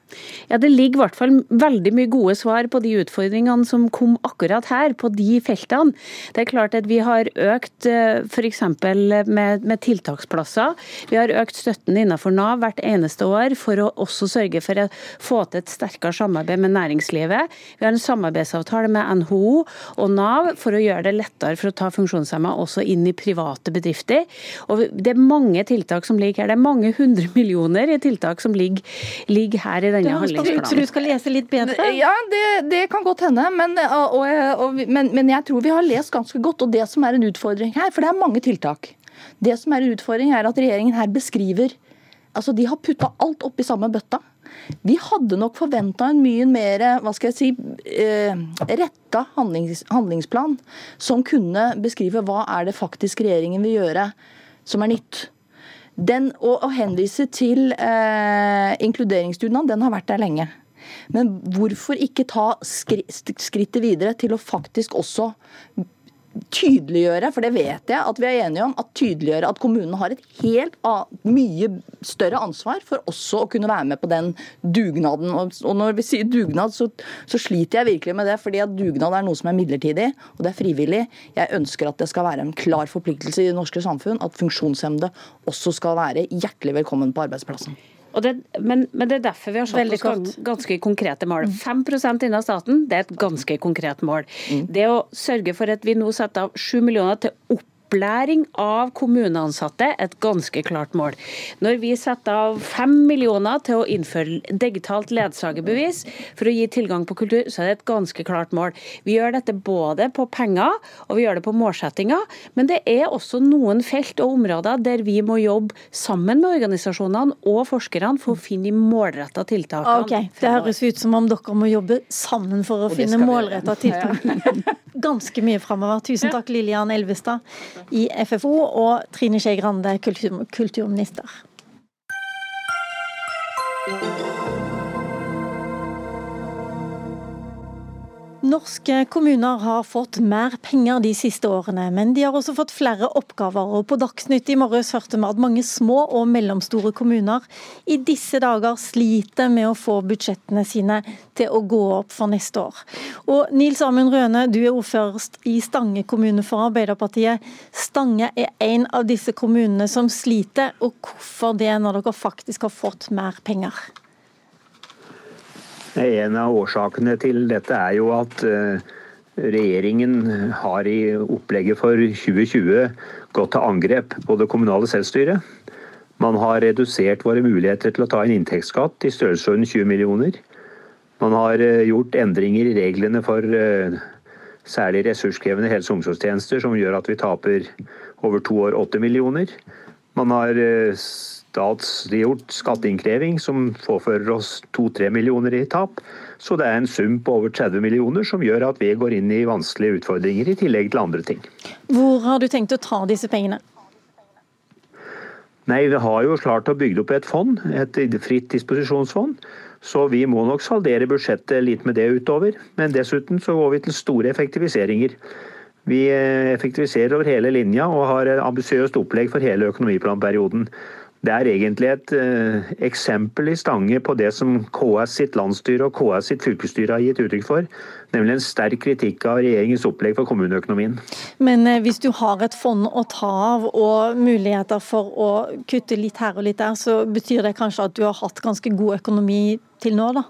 Ja, Det ligger i hvert fall veldig mye gode svar på de utfordringene som kom akkurat her, på de feltene. Det er klart at vi har økt eh, f.eks. Med, med tiltaksplasser. Vi har økt støtten innenfor Nav hvert eneste år for å også sørge for å få til et sterkere samarbeid med næringslivet. Vi har en samarbeidsavtale med NHO og Nav for å gjøre det lettere for å ta funksjonshemma også inn i private bedrifter. Og Det er mange tiltak som ligger her. Det er mange hundre millioner i tiltak som ligger, ligger her i denne handlingsplanen. Så du skal lese litt bedre? Ja, det, det kan godt hende. Men, og, og, men, men, jeg tror vi har lest ganske godt. Og det som er en utfordring her, for det er mange tiltak. Det som er en utfordring, er at regjeringen her beskriver Altså, De har putta alt oppi samme bøtta. Vi hadde nok forventa en mye mer hva skal jeg si, eh, retta handlings, handlingsplan, som kunne beskrive hva er det faktisk regjeringen vil gjøre som er nytt. Den, å, å henvise til eh, inkluderingsdugnaden, den har vært der lenge. Men hvorfor ikke ta skrittet videre til å faktisk også tydeliggjøre, for det vet jeg at vi er enige om, at tydeliggjøre at kommunene har et helt mye større ansvar for også å kunne være med på den dugnaden. Og når vi sier dugnad, så, så sliter jeg virkelig med det, fordi at dugnad er noe som er midlertidig, og det er frivillig. Jeg ønsker at det skal være en klar forpliktelse i det norske samfunn at funksjonshemmede også skal være hjertelig velkommen på arbeidsplassen. Det, men, men, det er derfor vi har satt oss ganske, ganske konkrete mål. 5% innen staten, det er et ganske konkret mål. Mm. Det å sørge for at vi nå setter av 7 millioner til opp opplæring av kommuneansatte et ganske klart mål. Når vi setter av fem millioner til å innføre digitalt ledsagerbevis for å gi tilgang på kultur, så er det et ganske klart mål. Vi gjør dette både på penger og vi gjør det på målsettinger, men det er også noen felt og områder der vi må jobbe sammen med organisasjonene og forskerne for å finne de målretta tiltakene. Okay, det høres ut som om dere må jobbe sammen for å finne målretta tiltak. Ganske mye framover. Tusen takk, Lillian Elvestad i FFO, og Trine Skei Grande, kultur, kulturminister. Norske kommuner har fått mer penger de siste årene, men de har også fått flere oppgaver. og På Dagsnytt i morges hørte vi at mange små og mellomstore kommuner i disse dager sliter med å få budsjettene sine til å gå opp for neste år. Og Nils Amund Røne, du er ordfører i Stange kommune for Arbeiderpartiet. Stange er en av disse kommunene som sliter, og hvorfor det når dere faktisk har fått mer penger? En av årsakene til dette er jo at eh, regjeringen har i opplegget for 2020 gått til angrep på det kommunale selvstyret. Man har redusert våre muligheter til å ta inn inntektsskatt i størrelsesorden 20 millioner. Man har eh, gjort endringer i reglene for eh, særlig ressurskrevende helse- og omsorgstjenester, som gjør at vi taper over to år 8 millioner. Man har statsgjort skatteinnkreving som påfører oss 2-3 millioner i tap. Så det er en sum på over 30 millioner som gjør at vi går inn i vanskelige utfordringer, i tillegg til andre ting. Hvor har du tenkt å ta disse pengene? Nei, Vi har jo klart å bygge opp et fond, et fritt disposisjonsfond. Så vi må nok saldere budsjettet litt med det utover. Men dessuten så går vi til store effektiviseringer. Vi eh, effektiviserer over hele linja og har ambisiøst opplegg for hele økonomiplanperioden. Det er egentlig et eh, eksempel i Stange på det som KS sitt landsstyre og KS sitt fylkesstyre har gitt uttrykk for, nemlig en sterk kritikk av regjeringens opplegg for kommuneøkonomien. Men eh, hvis du har et fond å ta av og muligheter for å kutte litt her og litt der, så betyr det kanskje at du har hatt ganske god økonomi til nå, da?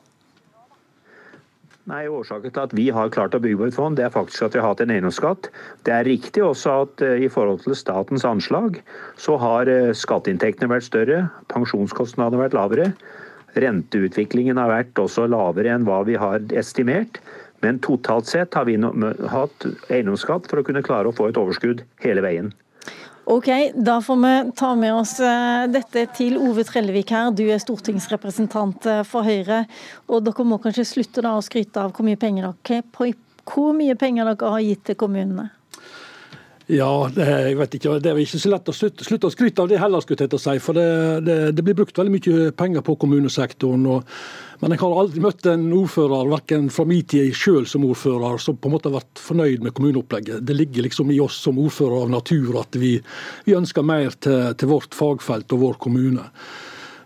Nei, Årsaken til at vi har klart å bygge på et fond, det er faktisk at vi har hatt en eiendomsskatt. Det er riktig også at uh, i forhold til statens anslag, så har uh, skatteinntektene vært større, pensjonskostnadene vært lavere. Renteutviklingen har vært også lavere enn hva vi har estimert. Men totalt sett har vi hatt eiendomsskatt for å kunne klare å få et overskudd hele veien. Ok, Da får vi ta med oss eh, dette til Ove Trellevik her. Du er stortingsrepresentant eh, for Høyre. Og dere må kanskje slutte da å skryte av hvor mye penger dere, hvor mye penger dere har gitt til kommunene? Ja, det, jeg vet ikke, det er ikke så lett å slutte, slutte å skryte av det heller, skulle jeg si. For det, det, det, blir brukt veldig mye penger på kommunesektoren. Og, men jeg har aldri møtt en ordfører, verken fra min tid sjøl som ordfører, som på en måte har vært fornøyd med kommuneopplegget. Det ligger liksom i oss som ordfører av natur at vi, vi ønsker mer til, til vårt fagfelt og vår kommune.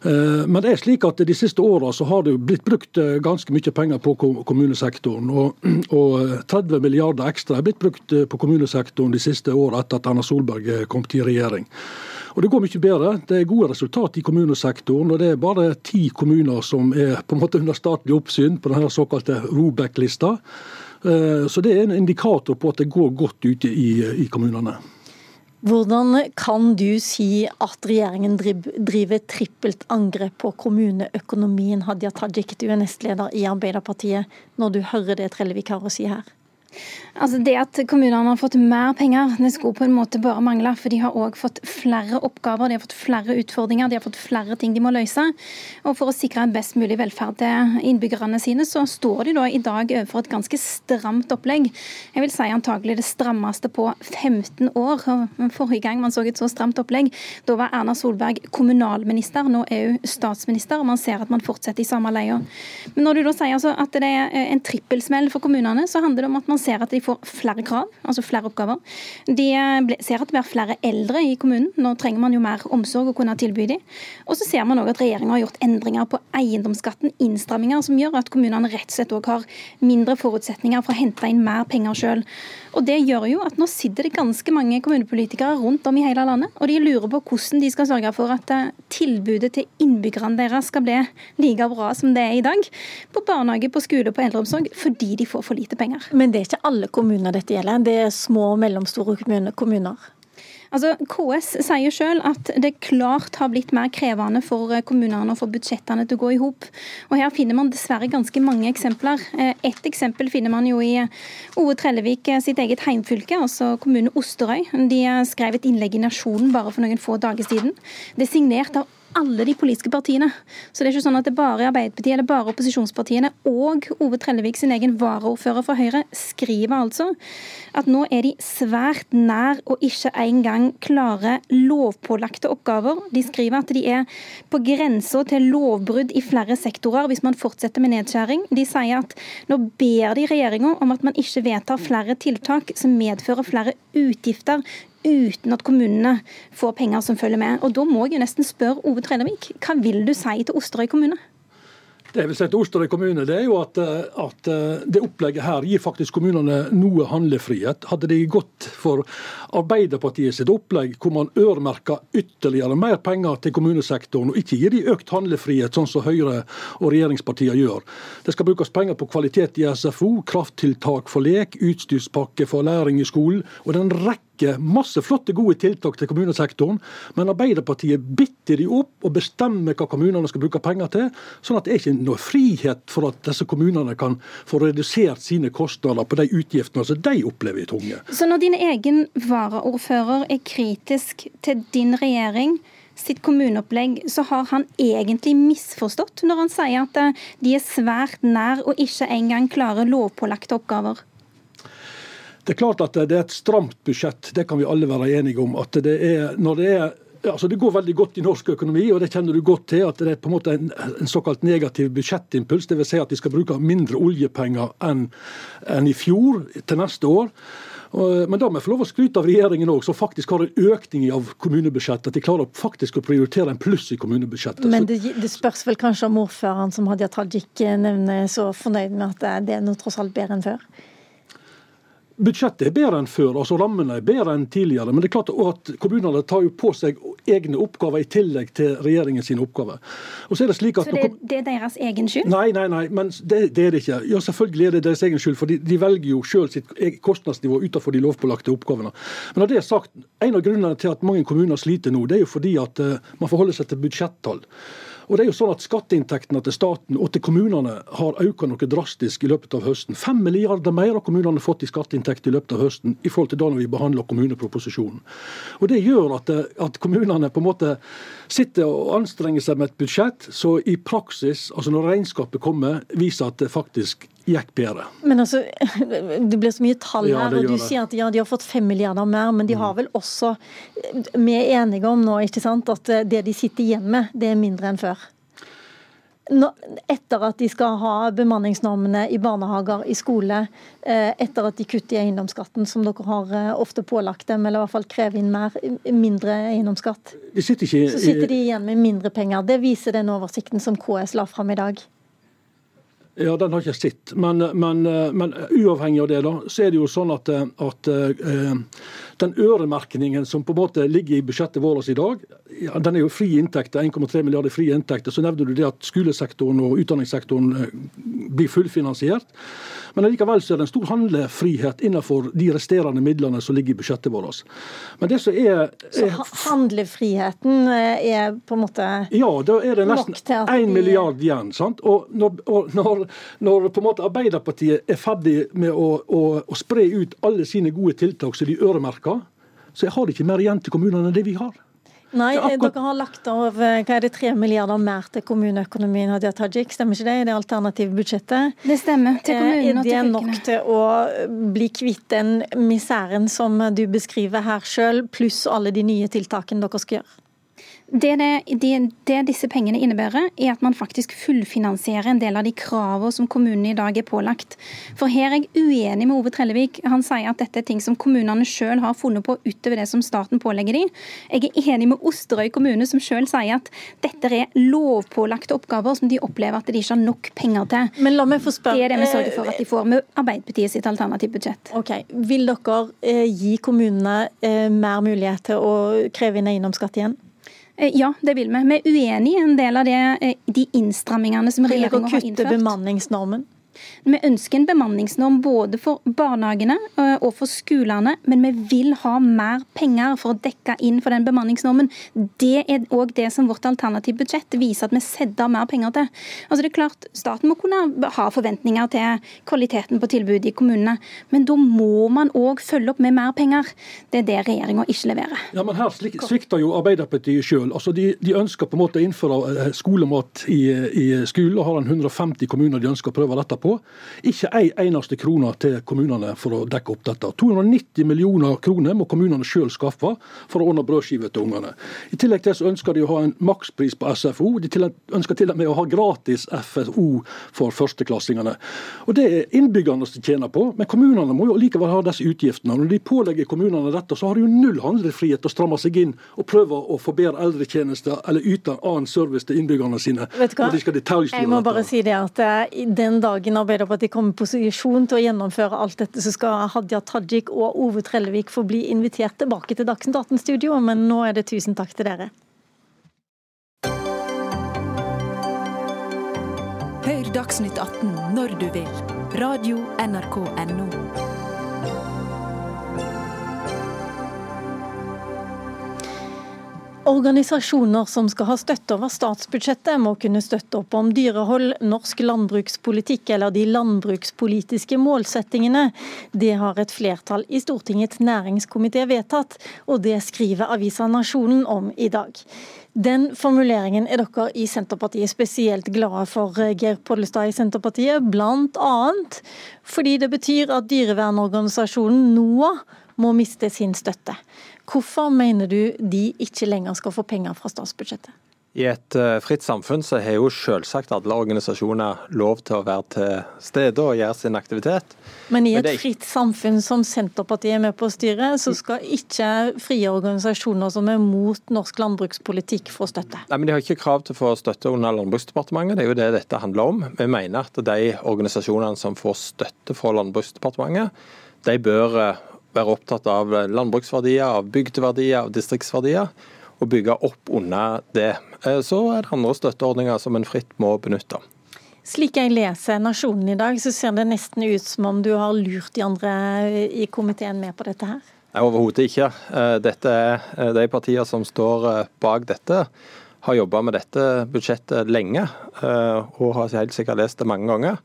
Eh, men det er slik at de siste åra har det blitt brukt eh, ganske mye penger på kommunesektoren. Og 30 eh, milliarder ekstra er blitt brukt på kommunesektoren de siste åra etter at Erna Solberg kom til regjering. Og Det går mye bedre. Det er gode resultat i kommunesektoren. og Det er bare ti kommuner som er på en måte under statlig oppsyn på denne såkalte Robek-lista. Så det er en indikator på at det går godt ute i, i kommunene. Hvordan kan du si at regjeringen driver trippelt angrep på kommuneøkonomien, Hadia Tajik, du er nestleder i Arbeiderpartiet, når du hører det Trellevik har å si her? Altså Det at kommunene har fått mer penger, det skulle på en måte bare mangle. For de har òg fått flere oppgaver, de har fått flere utfordringer, de har fått flere ting de må løse. Og for å sikre en best mulig velferd til innbyggerne sine, så står de da i dag overfor et ganske stramt opplegg. Jeg vil si antagelig det strammeste på 15 år. Forrige gang man så et så stramt opplegg, da var Erna Solberg kommunalminister, nå er hun statsminister, og man ser at man fortsetter i samme leia. Men når du da sier altså at det er en trippelsmell for kommunene, så handler det om at man ser at de får flere krav, altså flere oppgaver. De eh, ser at det blir flere eldre i kommunen. Nå trenger man jo mer omsorg å kunne tilby dem. Og så ser man òg at regjeringa har gjort endringer på eiendomsskatten, innstramminger som gjør at kommunene rett og slett òg har mindre forutsetninger for å hente inn mer penger sjøl. Og det gjør jo at nå sitter det ganske mange kommunepolitikere rundt om i hele landet, og de lurer på hvordan de skal sørge for at eh, tilbudet til innbyggerne deres skal bli like bra som det er i dag. På barnehage, på skole, på eldreomsorg, fordi de får for lite penger. Men det er ikke alle kommuner dette gjelder, det er små og mellomstore kommuner? Altså, KS sier selv at det klart har blitt mer krevende for eh, kommunene å få budsjettene til å gå i hop. Her finner man dessverre ganske mange eksempler. Eh, ett eksempel finner man jo i eh, Ove Trellevik sitt eget heimfylke, altså kommune Osterøy. De skrev et innlegg i Nasjonen bare for noen få dager siden. Det er signert av alle de politiske partiene. Så det er ikke sånn at det bare er Arbeiderpartiet eller bare opposisjonspartiene. Og Ove Trellevik sin egen varaordfører fra Høyre skriver altså at nå er de svært nær å ikke engang klare lovpålagte oppgaver. De skriver at de er på grensa til lovbrudd i flere sektorer hvis man fortsetter med nedskjæring. De sier at nå ber de regjeringa om at man ikke vedtar flere tiltak som medfører flere utgifter uten at kommunene får penger som følger med. Og Da må jeg jo nesten spørre Ove Trellevik, hva vil du si til Osterøy kommune? Det jeg vil si til Osterøy kommune, det er jo at, eh, at, eh, det opplegget her gir faktisk kommunene noe handlefrihet. Hadde de gått for Arbeiderpartiet sitt opplegg, hvor man øremerker ytterligere mer penger til kommunesektoren, og ikke gir de økt handlefrihet, sånn som Høyre og regjeringspartiene gjør. Det skal brukes penger på kvalitet i SFO, krafttiltak for lek, utstyrspakke for læring i skolen, og det er en rekke rekke masse flotte, gode tiltak til kommunesektoren, men Arbeiderpartiet bitter de opp og bestemmer hva kommunene skal bruke penger til. Sånn at det er ikke noe frihet for at disse kommunene kan få redusert sine kostnader på de utgiftene som de opplever i tunge. Så når din egen varaordfører er kritisk til din regjering, sitt kommuneopplegg, så har han egentlig misforstått når han sier at de er svært nær å ikke engang klare lovpålagte oppgaver? Det er klart at det er et stramt budsjett, det kan vi alle være enige om. at det er, når det er altså Det går veldig godt i norsk økonomi, og det kjenner du godt til. At det er på en måte en, en såkalt negativ budsjettimpuls. Dvs. Si at de skal bruke mindre oljepenger enn, enn i fjor til neste år. Men da må jeg få lov å skryte av regjeringen òg, som faktisk har en økning av kommunebudsjettet. At de klarer faktisk å prioritere en pluss i kommunebudsjettet. Men det, det spørs vel kanskje om ordføreren som Hadia Tajik nevner, er så fornøyd med at det er noe tross alt bedre enn før? Budsjettet er bedre enn før, altså rammene er bedre enn tidligere. Men det er klart at kommunene tar jo på seg egne oppgaver i tillegg til regjeringens oppgaver. Og Så, det, det, er deres egen skyld? Nei, nei, nei, men det, det, er det ikke. Ja, Selvfølgelig er det deres egen skyld, for de, de velger jo selv sitt e- kostnadsnivå utenfor de lovpålagte oppgavene. Men når det er sagt, En av grunnene til at mange kommuner sliter nå, det er jo fordi at uh, man forholder seg til budsjettall. Og det er jo sånn at Skatteinntektene til staten og til kommunene har økt noe drastisk i løpet av høsten. Fem milliarder mer har kommunene fått i skatteinntekter i løpet av høsten i forhold til da vi behandler kommuneproposisjonen. Og Det gjør at, at kommunene på en måte sitter og anstrenger seg med et budsjett så i praksis, altså når regnskapet kommer, viser at det faktisk gikk bedre. Men altså, Det blir så mye tall her, ja, og du sier at ja, de har fått fem milliarder mer, men de har mm. vel også Vi er enige om nå ikke sant, at det de sitter igjen med, det er mindre enn før? etter at de skal ha bemanningsnormene i barnehager, i skole, eh, etter at de kutter i eiendomsskatten, som dere har eh, ofte pålagt dem, eller i hvert fall krever inn mer, mindre eiendomsskatt, sitter ikke, så sitter de igjen med mindre penger. Det viser den oversikten som KS la fram i dag. Ja, Den har ikke sett. Men, men, men, uavhengig av det, da, så er det jo sånn at, at uh, den øremerkningen som på en måte ligger i budsjettet vårt i dag, den er jo frie inntekter, 1,3 milliarder frie inntekter. Så nevner du det at skolesektoren og utdanningssektoren uh, blir fullfinansiert. Men likevel så er det en stor handlefrihet innenfor de resterende midlene som ligger i budsjettet vårt. Men det som er, er Så handlefriheten eh, er på en måte Ja, da er det nesten 1 milliard igjen. sant? Og når, og når, når, på en måte Arbeiderpartiet er ferdig med å, å, å spre ut alle sine gode tiltak som de øremerker, så jeg har ikke mer igjen til kommunene enn det vi har. Nei, akkurat... dere har lagt av hva er det, 3 milliarder mer til kommuneøkonomien, Hadia Tajik. Stemmer ikke det i det alternative budsjettet? Det stemmer. Til kommunene og til fylkene. Er det nok til å bli kvitt den miseren som du beskriver her sjøl, pluss alle de nye tiltakene dere skal gjøre? Det, det, det, disse pengene innebærer, er at man faktisk fullfinansierer en del av de kravene som kommunene i dag er pålagt. For her er jeg uenig med Ove Trellevik. Han sier at dette er ting som kommunene sjøl har funnet på utover det som staten pålegger dem. Jeg er enig med Osterøy kommune, som sjøl sier at dette er lovpålagte oppgaver som de opplever at de ikke har nok penger til. Men la meg få spørre. Det er det vi sørger for at de får med Arbeiderpartiet sitt alternative budsjett. Ok, Vil dere eh, gi kommunene eh, mer mulighet til å kreve inn eiendomsskatt igjen? Eh, ja, det vil vi. Vi er uenig i en del av det, eh, de innstrammingene som regjeringa har innført. Kutte bemanningsnormen? Vi ønsker en bemanningsnorm både for barnehagene eh, og for skolene, men vi vil ha mer penger for å dekke inn for den bemanningsnormen. Det er òg det som vårt alternative budsjett viser at vi setter mer penger til. Altså det er klart, Staten må kunne ha forventninger til kvaliteten på tilbudet i kommunene, men da må man òg følge opp med mer penger. Det er det regjeringa ikke leverer. Ja, men Her svikter jo Arbeiderpartiet sjøl. Altså de, de, ønsker på en måte å innføre eh, skolemat i, i skolen, og har en 150 kommuner de ønsker å prøve dette på. Ikke ei eneste krone til kommunene for å dekke opp dette. 290 millioner kroner må kommunene sjøl skaffe for å ordne brødskiver til ungene. I tillegg til så ønsker de å ha en makspris på SFO. De ønsker til og med å ha gratis FSO for førsteklassingene. Og Det er innbyggerne som tjener på, men kommunene må jo likevel ha disse utgiftene. Når de pålegger kommunene dette, så har de jo null handlefrihet til å stramme seg inn og prøve å få bedre eldretjenester eller yte annen service til innbyggerne sine. Vet du hva? Jeg må bare si det at uh, Den dagen Arbeiderpartiet kommer i posisjon til å gjennomføre alt dette, så skal Hadia Tajik og Ove Trellevik få bli invitert tilbake til Dagsnytt 18-studio, men nå er det tusen takk til dere. Hør Dagsnytt 18 når du vil. Radio NRK Radio.nrk.no. Organisasjoner som skal ha støtte over statsbudsjettet, må kunne støtte opp om dyrehold, norsk landbrukspolitikk eller de landbrukspolitiske målsettingene. Det har et flertall i Stortingets næringskomité vedtatt, og det skriver avisa Nasjonen om i dag. Den formuleringen er dere i Senterpartiet spesielt glade for, Geir Pollestad i Senterpartiet, bl.a. fordi det betyr at dyrevernorganisasjonen NOAH må miste sin støtte. Hvorfor mener du de ikke lenger skal få penger fra statsbudsjettet? I et eh, fritt samfunn så har jo selvsagt alle organisasjoner lov til å være til stede og gjøre sin aktivitet. Men i et Men fritt samfunn som Senterpartiet er med på å styre, så skal ikke frie organisasjoner som er mot norsk landbrukspolitikk få støtte? Nei, men De har ikke krav til å få støtte under Landbruksdepartementet, det er jo det dette handler om. Vi mener at de organisasjonene som får støtte fra Landbruksdepartementet, de bør eh, være opptatt av landbruksverdier, av bygdeverdier, av distriktsverdier. og bygge opp under det. Så er det andre støtteordninger som en fritt må benytte. Slik jeg leser Nasjonen i dag, så ser det nesten ut som om du har lurt de andre i komiteen med på dette her? Nei, Overhodet ikke. Dette er de partier som står bak dette har jobba med dette budsjettet lenge, og har helt sikkert lest det mange ganger.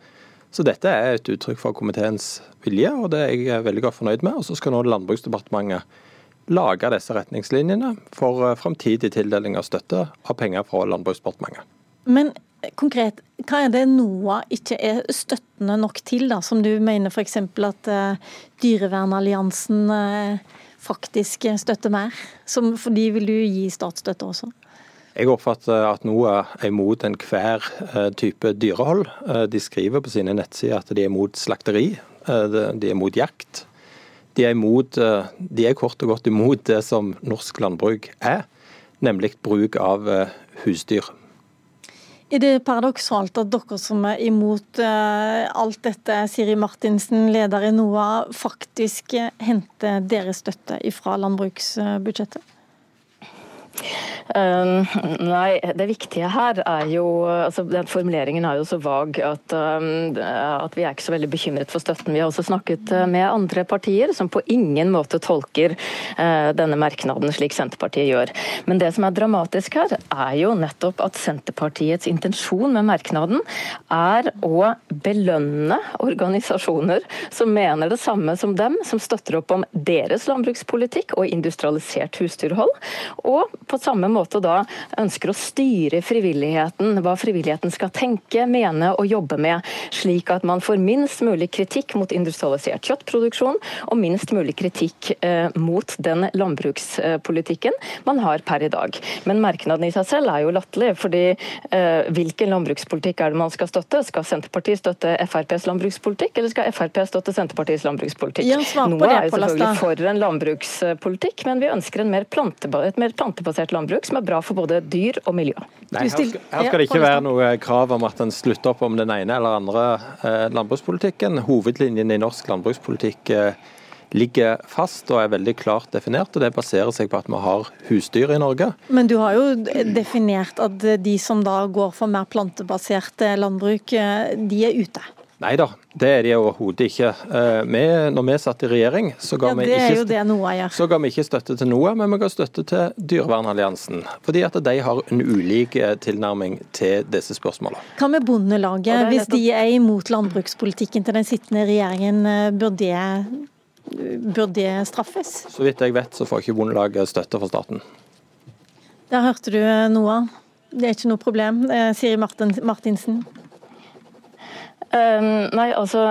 Så dette er et uttrykk for komiteens vilje, og det er jeg veldig godt fornøyd med. Og så skal nå Landbruksdepartementet lage disse retningslinjene for framtidig tildeling av støtte av penger fra Landbruksdepartementet. Men konkret, hva er det NOAH ikke er støttende nok til, da, som du mener f.eks. at uh, Dyrevernalliansen uh, faktisk støtter mer? Som, for de vil du gi statsstøtte også? Jeg oppfatter at NOA er imot enhver type dyrehold. De skriver på sine nettsider at de er imot slakteri, de er imot jakt. De er, imot, de er kort og godt imot det som norsk landbruk er, nemlig bruk av husdyr. Er det paradoksalt at dere som er imot alt dette, Siri Martinsen, leder i NOA, faktisk henter deres støtte fra landbruksbudsjettet? Um, nei, det viktige her er jo altså den Formuleringen er jo så vag at, um, at, vi er ikke så veldig bekymret for støtten. Vi har også snakket uh, med andre partier som på ingen måte tolker uh, denne merknaden slik Senterpartiet gjør. Men det som er dramatisk her, er jo nettopp at Senterpartiets intensjon med merknaden er å belønne organisasjoner som mener det samme som dem, som støtter opp om deres landbrukspolitikk og industrialisert husdyrhold. og på samme måte da ønsker å styre frivilligheten, hva frivilligheten skal tenke, mene og jobbe med, slik at man får minst mulig kritikk mot industrialisert kjøttproduksjon og minst mulig kritikk eh, mot den landbrukspolitikken man har per i dag. Men merknaden i seg selv er jo latterlig, fordi eh, hvilken landbrukspolitikk er det man skal støtte? Skal Senterpartiet støtte FrPs landbrukspolitikk, eller skal Frp støtte Senterpartiets landbrukspolitikk? Noe er jo selvfølgelig for en landbrukspolitikk, men vi ønsker en mer et mer plantebasert landbruk som er bra for både dyr og miljø. Nei, her, skal, her skal det ikke være noe krav om at en slutter opp om den ene eller andre eh, landbrukspolitikken. Hovedlinjen i norsk landbrukspolitikk eh, ligger fast og er veldig klart definert. og Det baserer seg på at vi har husdyr i Norge. Men du har jo definert at de som da går for mer plantebasert landbruk, eh, de er ute. Nei da, det er de overhodet ikke. Vi, når vi satt i regjering, så ga, ja, vi ikke, så ga vi ikke støtte til noe, men vi ga støtte til Dyrevernalliansen. Fordi at de har en ulik tilnærming til disse spørsmålene. Hva med Bondelaget? Hvis de er imot landbrukspolitikken til den sittende regjeringen, bør det, bør det straffes? Så vidt jeg vet, så får ikke Bondelaget støtte fra staten. Der hørte du noe. Det er ikke noe problem. Siri Martinsen. Um, nei, altså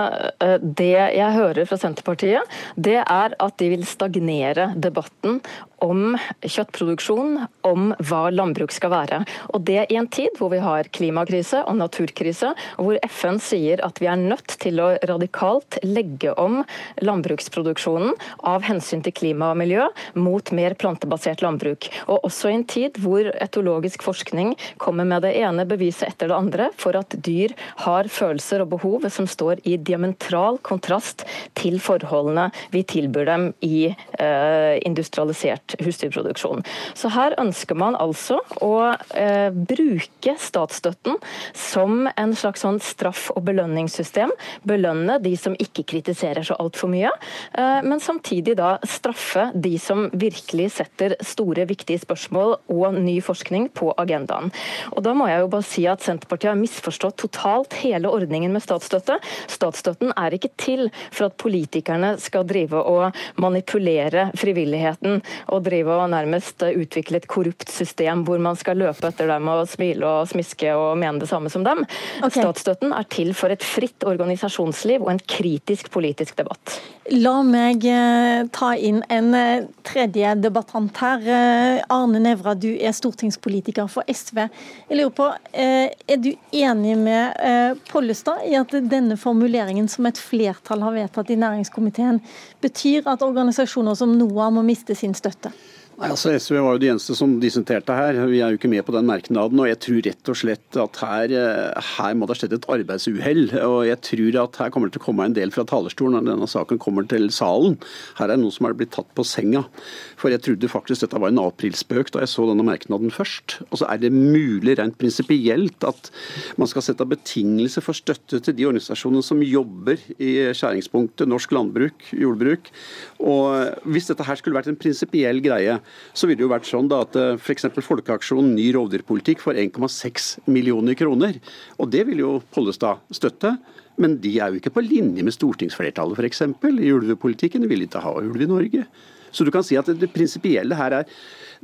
Det jeg hører fra Senterpartiet, det er at de vil stagnere debatten om kjøttproduksjon, om hva landbruk skal være. Og det i en tid hvor vi har klimakrise og naturkrise, og hvor FN sier at vi er nødt til å radikalt legge om landbruksproduksjonen av hensyn til klima og miljø mot mer plantebasert landbruk. Og også i en tid hvor etologisk forskning kommer med det ene beviset etter det andre for at dyr har følelser og behov som står i diametral kontrast til forholdene vi tilbyr dem i eh, industrialisert husdyrproduksjon. Så her ønsker man altså å eh, bruke statsstøtten som en slags sånn straff- og belønningssystem. Belønne de som ikke kritiserer så altfor mye, eh, men samtidig da straffe de som virkelig setter store, viktige spørsmål og ny forskning på agendaen. Og da må jeg jo bare si at Senterpartiet har misforstått totalt hele ordningen med statsstøtte. Statsstøtten er ikke til for at politikerne skal drive og manipulere frivilligheten og og drive og nærmest utvikle et korrupt system hvor man skal løpe etter dem og smile og smiske og mene det samme som dem. Okay. Statsstøtten er til for et fritt organisasjonsliv og en kritisk politisk debatt. La meg eh, ta inn en eh, tredje debattant her. Eh, Arne Nævra, du er stortingspolitiker for SV. Jeg lurer på, Er du enig med Pollestad i at denne formuleringen som et flertall har vedtatt i næringskomiteen, betyr at organisasjoner som NOAM må miste sin støtte? пожалуйста. Nei, altså SV var jo de eneste som dissenterte her. Vi er jo ikke med på den merknaden. og Jeg tror rett og slett at her, eh, her må det ha skjedd et arbeidsuhell. og Jeg tror at her kommer det til å komme en del fra talerstolen når denne saken kommer til salen. Her er det noe som er blitt tatt på senga. For jeg trodde faktisk dette var en aprilspøk da jeg så denne merknaden først. Og så er det mulig rent prinsipielt at man skal sette betingelser for støtte til de organisasjonene som jobber i skjæringspunktet norsk landbruk, jordbruk. Og Hvis dette her skulle vært en prinsipiell greie, så ville det jo vært sånn da at f.eks. Folkeaksjonen ny rovdyrpolitikk får 1,6 millioner kroner. Og det vil jo Pollestad støtte. Men de er jo ikke på linje med stortingsflertallet f.eks. i ulvepolitikken. De vil ikke ha ulv i Norge. Så du kan si at det prinsipielle her er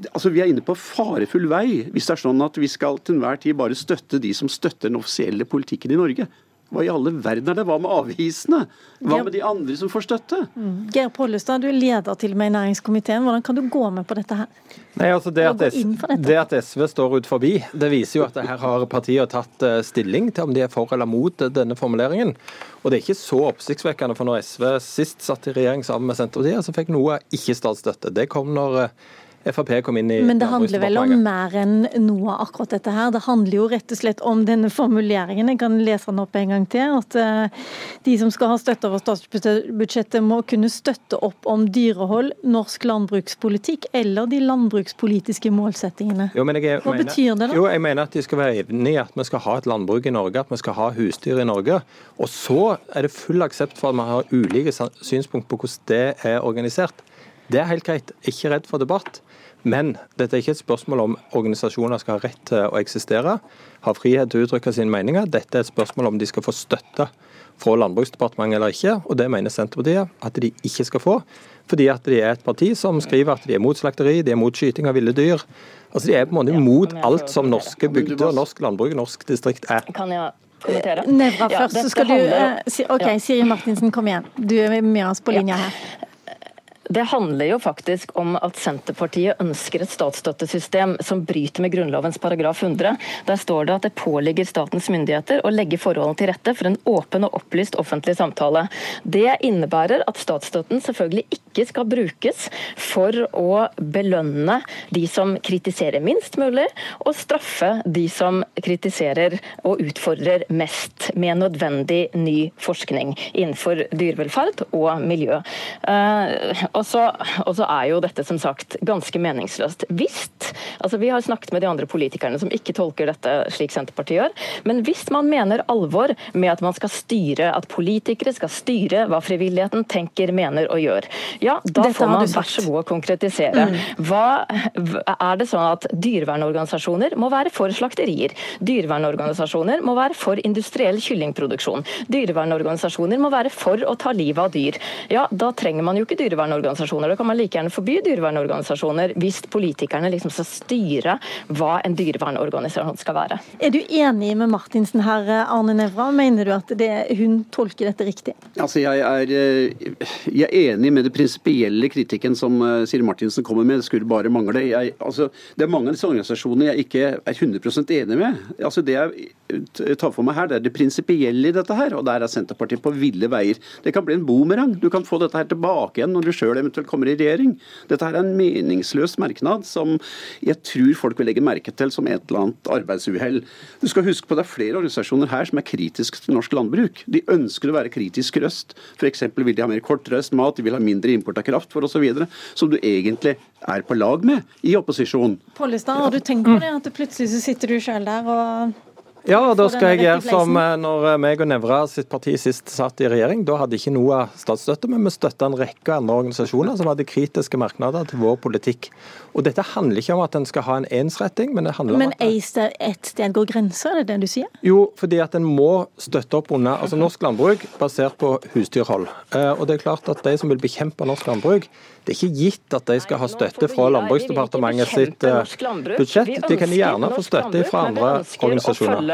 altså Vi er inne på farefull vei hvis det er sånn at vi skal til enhver tid bare støtte de som støtter den offisielle politikken i Norge. Hva i alle verden er det? Hva med avvisene? Hva med de andre som får støtte? Mm. Geir Pollestad, du er leder til og med i næringskomiteen. Hvordan kan du gå med på dette her? Nei, altså det at, det at, SV står ut forbi, det viser jo at her har partiet tatt eh, stilling til om de er for eller mot denne formuleringen. Og det er ikke så oppsiktsvekkende, for når SV sist satt i regjering sammen med Senterpartiet, så fikk noe ikke statsstøtte. Det kom når eh, Frp kom inn i Men det handler vel om mer enn noe akkurat dette her. Det handler jo rett og slett om denne formuleringen. Jeg kan lese den opp en gang til. At eh, de som skal ha støtte over statsbudsjettet må kunne støtte opp om dyrehold, norsk landbrukspolitikk eller de landbrukspolitiske målsettingene. Jo, jeg, Hva mener, betyr det da? Jo, jeg mener at de skal være enig i at vi skal ha et landbruk i Norge, at vi skal ha husdyr i Norge. Og så er det full aksept for at vi har ulike synspunkt på hvordan det er organisert. Det er helt greit. Ikke redd for debatt. Men dette er ikke et spørsmål om organisasjoner skal ha rett til å eksistere, ha frihet til å uttrykke sine meninger. Dette er et spørsmål om de skal få støtte fra Landbruksdepartementet eller ikke, og det mener Senterpartiet at de ikke skal få. Fordi at de er et parti som skriver at de er mot slakteri, de er mot skyting av ville dyr. Altså De er på en måte mot alt som norske bygder, norsk landbruk, norsk distrikt er. Kan jeg kommentere? Nevra først, så skal du eh, OK, Siri Martinsen, kom igjen. Du er med oss på linja her. Det handler jo faktisk om at Senterpartiet ønsker et statsstøttesystem som bryter med Grunnlovens paragraf 100. Der står det at det påligger statens myndigheter å legge forholdene til rette for en åpen og opplyst offentlig samtale. Det innebærer at statsstøtten selvfølgelig ikke skal brukes for å belønne de som kritiserer minst mulig, og straffe de som kritiserer og utfordrer mest med nødvendig ny forskning innenfor dyrevelferd og miljø. Uh, og og så, er jo dette som sagt ganske meningsløst. Hvis altså Vi har snakket med de andre politikerne som ikke tolker dette slik Senterpartiet gjør. Men hvis man mener alvor med at man skal styre, at politikere skal styre hva frivilligheten tenker, mener og gjør, ja, da dette får man vær så god å konkretisere. Mm. Hva, er det sånn at dyrevernorganisasjoner må være for slakterier? Dyrevernorganisasjoner må være for industriell kyllingproduksjon. Dyrevernorganisasjoner må være for å ta livet av dyr. Ja, da trenger man jo ikke dyrevernorganisasjoner dyrevernorganisasjoner. Da kan man like gjerne forby dyrevernorganisasjoner hvis politikerne liksom skal styre hva en dyrevernorganisasjon skal være. Er du enig med Martinsen her, Arne Nævra? Mener du at det, hun tolker dette riktig? Altså, jeg, er, eh, jeg er enig med det prinsipielle kritikken som eh, Siri Martinsen kommer med. Det skulle bare mangle. Jeg, altså, det er mange av disse organisasjonene jeg ikke er 100 enig med. Altså, det jeg tar for meg her, det er det prinsipielle i dette her, og der er Senterpartiet på ville veier. Det kan bli en boomerang. Du kan få dette her tilbake igjen når du sjøl eventuelt kommer i regjering. Dette her er en meningsløs merknad som jeg tror folk vil legge merke til som et eller annet arbeidsuhell. Du skal huske på Det er flere organisasjoner her som er kritiske til norsk landbruk. De ønsker å være kritisk røst. F.eks. vil de ha mer kortreist mat, de vil ha mindre import av kraft for osv. Som du egentlig er på lag med i opposisjon. Pollestad, har du tenkt på det? At plutselig så sitter du sjøl der og ja, da skal jeg gjøre som eh, når eh, meg og Nevra sitt parti sist satt i regjering. Da hadde ikke noe statsstøtte, men vi støtta en rekke andre organisasjoner som hadde kritiske merknader til vår politikk. Og dette handler ikke om at en skal ha en ensretting, men det handler men om at Men ett sted går grensa, er det det du sier? Jo, fordi at en må støtte opp under altså norsk landbruk basert på husdyrhold. Eh, og det er klart at de som vil bekjempe norsk landbruk, det er ikke gitt at de skal ha støtte fra Landbruksdepartementet sitt budsjett. De kan gjerne få støtte fra andre organisasjoner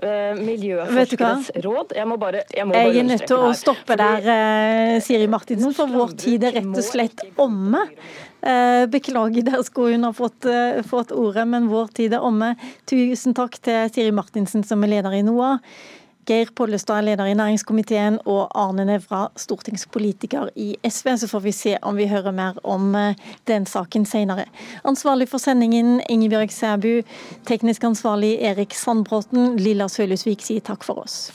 følge miljøforskeres råd. Jeg må bare, jeg må Jeg er nødt til å stoppe der, eh, Siri Martinsen, for vår tid er rett og slett omme. Eh, beklager, der skulle hun ha fått, eh, fått ordet, men vår tid er omme. Tusen takk til Siri Martinsen, som er leder i NOAH. Geir Pollestad, leder i næringskomiteen, og Arne Nævra, stortingspolitiker i SV. Så får vi se om vi hører mer om eh, den saken senere. Ansvarlig for sendingen Ingebjørg Sæbu, teknisk ansvarlig Erik Sandbråten. Lilla Sølhusvik sier takk for oss.